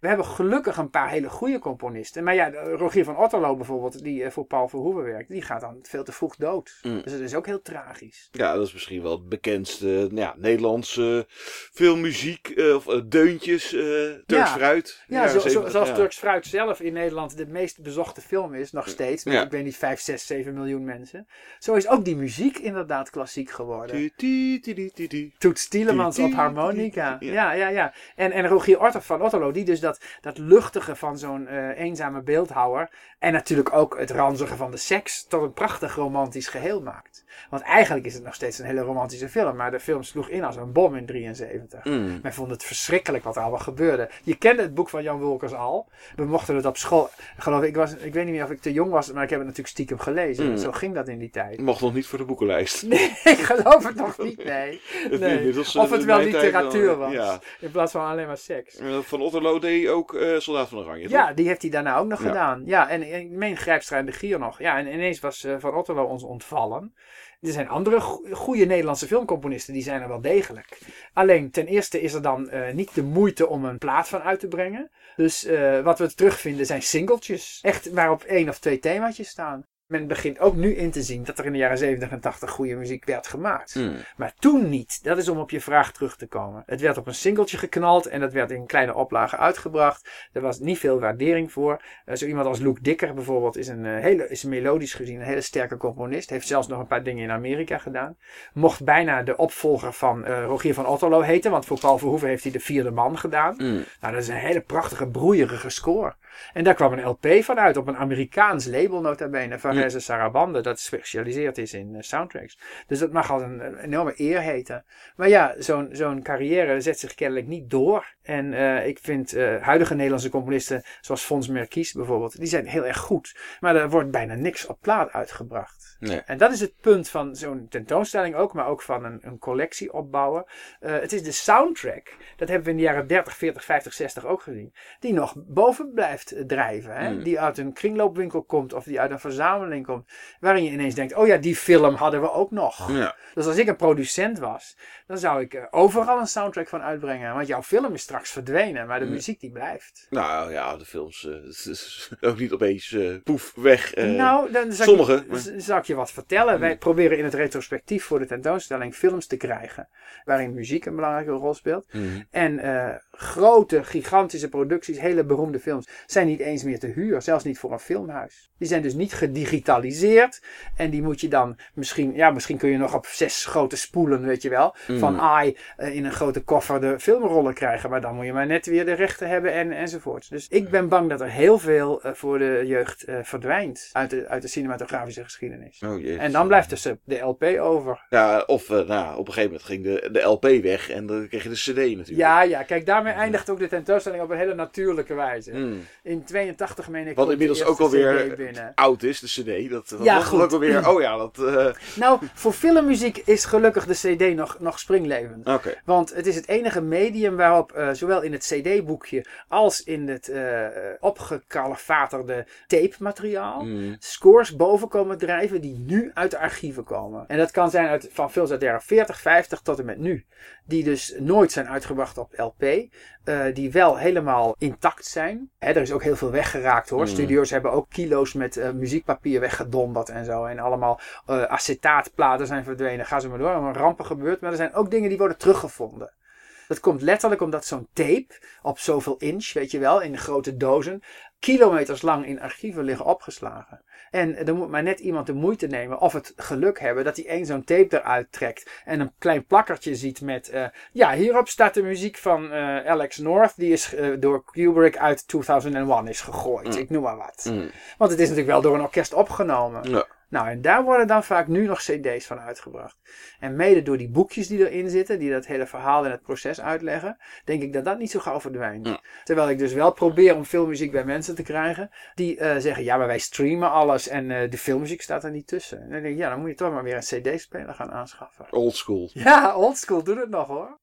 We hebben gelukkig een paar hele goede componisten. Maar ja, Rogier van Otterlo bijvoorbeeld, die eh, voor Paul Verhoeven werkt, die gaat dan veel te vroeg dood. Mm. Dus dat is ook heel tragisch. Ja, dat is misschien wel het bekendste nou ja, Nederlandse filmmuziek. eh, of eh, deuntjes, Turks Ja. fruit. Ja, zo, zo- 70, zoals ja. Turks Fruit zelf in Nederland de meest bezochte film is, nog steeds. Met, Ja. ik weet niet, 5, 6, 7 miljoen mensen. Zo is ook die muziek inderdaad klassiek geworden. Ti, ti, ti, ti, ti, ti. Toets Tielemans Ti, op harmonica. Ja, ja, ja. En, en Rogier Otter van Otterlo, die dus dat, dat luchtige van zo'n eh, eenzame beeldhouwer. En natuurlijk ook het ranzige van de seks tot een prachtig romantisch geheel maakt. Want eigenlijk is het nog steeds een hele romantische film. Maar de film sloeg in als een bom in 73. Mm. Men vond het verschrikkelijk wat er allemaal gebeurde. Je kende het boek van Jan Wolkers al. We mochten het op school. Geloof ik, ik, was, ik weet niet meer of ik te jong was, maar ik heb het natuurlijk stiekem gelezen. Mm. Zo ging dat in die tijd. Mocht nog niet voor de boekenlijst. Nee, ik geloof het nog niet, nee. Eh, Of het in wel literatuur wel, was. ja. In plaats van alleen maar seks. Eh, Van Otterlo deed ook eh, Soldaat van Oranje. toch? Ja, die heeft hij daarna ook nog Ja. gedaan. Ja, en en ik meen de Gier nog. Ja, en ineens was eh, Van Otterlo ons ontvallen. Er zijn andere go- goede Nederlandse filmcomponisten, die zijn er wel degelijk. Alleen, ten eerste is er dan eh, niet de moeite om een plaat van uit te brengen. Dus eh, wat we terugvinden zijn singeltjes. Echt waarop één of twee themaatjes staan. Men begint ook nu in te zien dat er in de jaren 70 en 80 goede muziek werd gemaakt. Mm. Maar toen niet. Dat is om op je vraag terug te komen. Het werd op een singeltje geknald en dat werd in kleine oplagen uitgebracht. Er was niet veel waardering voor. Eh, zo iemand als Luke Dicker bijvoorbeeld is een, eh, hele, is melodisch gezien een hele sterke componist. Heeft zelfs nog een paar dingen in Amerika gedaan. Mocht bijna de opvolger van eh, Rogier van Otterlo heten. Want voor Paul Verhoeven heeft hij de vierde man gedaan. Mm. Nou, dat is een hele prachtige, broeierige score. En daar kwam een LP van uit op een Amerikaans label nota bene. Varese Sarabande, dat gespecialiseerd is in eh, soundtracks. Dus dat mag al een, een enorme eer heten. Maar ja, zo'n zo'n carrière zet zich kennelijk niet door. En eh, ik vind eh, huidige Nederlandse componisten, zoals Fons Merkies bijvoorbeeld, die zijn heel erg goed. Maar er wordt bijna niks op plaat uitgebracht. Nee. En dat is het punt van zo'n tentoonstelling ook, maar ook van een, een collectie opbouwen. Eh, het is de soundtrack, dat hebben we in de jaren 30, 40, 50, 60 ook gezien, die nog boven blijft drijven. Hè? Mm. Die uit een kringloopwinkel komt of die uit een verzameling komt, waarin je ineens denkt, oh ja, die film hadden we ook nog. Ja. Dus als ik een producent was, dan zou ik overal een soundtrack van uitbrengen. Want jouw film is straks verdwenen, maar de Mm. muziek die blijft. Nou ja, de films is ook niet opeens eh, poef weg. eh. nou, dan zal, sommige, ik, maar- z- zal ik je wat vertellen. Wij proberen in het retrospectief voor de tentoonstelling films te krijgen. Waarin muziek een belangrijke rol speelt. Mm. En grote, gigantische producties, hele beroemde films, zijn niet eens meer te huur. Zelfs niet voor een filmhuis. Die zijn dus niet gedigitaliseerd. En die moet je dan misschien, ja, misschien kun je nog op zes grote spoelen, weet je wel. Van AI in een grote koffer de filmrollen krijgen. Maar dan moet je maar net weer de rechten hebben en, enzovoort. Dus ik ben bang dat er heel veel eh, voor de jeugd eh, verdwijnt uit de, uit de cinematografische geschiedenis. Oh, jezus. En dan blijft dus de, de LP over. Ja, of eh, nou, op een gegeven moment ging de, de LP weg en dan kreeg je de CD natuurlijk. Ja, ja, kijk, daarmee eindigt ook de tentoonstelling op een hele natuurlijke wijze. Mm. In 82 meen ik. Wat inmiddels ook alweer oud is, de CD. Dat, dat Ja, ook alweer. Oh ja, dat. Nou, voor filmmuziek is gelukkig de CD nog, nog springlevend. Oké. Want het is het enige medium waarop zowel in het CD-boekje als in het eh opgekalefaterde tape-materiaal Mm. scores boven komen drijven die nu uit de archieven komen. En dat kan zijn uit, van films uit de jaren 40, 50 tot en met nu. Die dus nooit zijn uitgebracht op LP. eh, die wel helemaal intact zijn. Hè, er is ook heel veel weggeraakt hoor. Mm. Studio's hebben ook kilo's met eh, muziekpapier weggedonderd en zo. En allemaal eh, acetaatplaten zijn verdwenen. Ga ze maar door. Er zijn rampen gebeurd. Maar er zijn ook dingen die worden teruggevonden. Dat komt letterlijk omdat zo'n tape op zoveel inch, weet je wel, in grote dozen, kilometers lang in archieven liggen opgeslagen. En er moet maar net iemand de moeite nemen of het geluk hebben dat hij één zo'n tape eruit trekt en een klein plakkertje ziet met, uh, ja, hierop staat de muziek van uh, Alex North, die is uh, door Kubrick uit 2001 is gegooid. Mm. Ik noem maar wat. Mm. Want het is natuurlijk wel door een orkest opgenomen. Ja. Nou, en daar worden dan vaak nu nog cd's van uitgebracht. En mede door die boekjes die erin zitten, die dat hele verhaal en het proces uitleggen, denk ik dat dat niet zo gauw verdwijnt. Terwijl ik dus wel probeer om filmmuziek bij mensen te krijgen die uh, zeggen, ja, maar wij streamen alles en uh, de filmmuziek staat er niet tussen. En dan denk ik, ja, dan moet je toch maar weer een cd-speler gaan aanschaffen. Oldschool. Ja, oldschool, doe het nog hoor.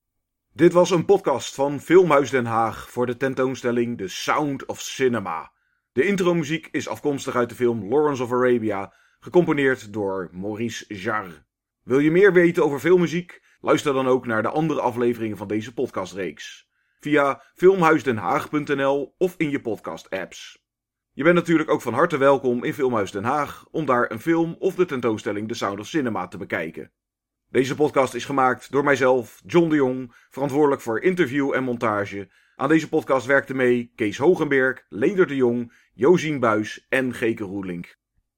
Dit was een podcast van Filmhuis Den Haag voor de tentoonstelling The Sound of Cinema. De intromuziek is afkomstig uit de film Lawrence of Arabia gecomponeerd door Maurice Jarre. Wil je meer weten over filmmuziek? Luister dan ook naar de andere afleveringen van deze podcastreeks. Via filmhuisdenhaag.nl of in je podcast-apps. Je bent natuurlijk ook van harte welkom in Filmhuis Den Haag om daar een film of de tentoonstelling The Sound of Cinema te bekijken. Deze podcast is gemaakt door mijzelf, John de Jong, verantwoordelijk voor interview en montage. Aan deze podcast werkten mee Kees Hogenberg, Leder de Jong, Josien Buis en Geke Roelink.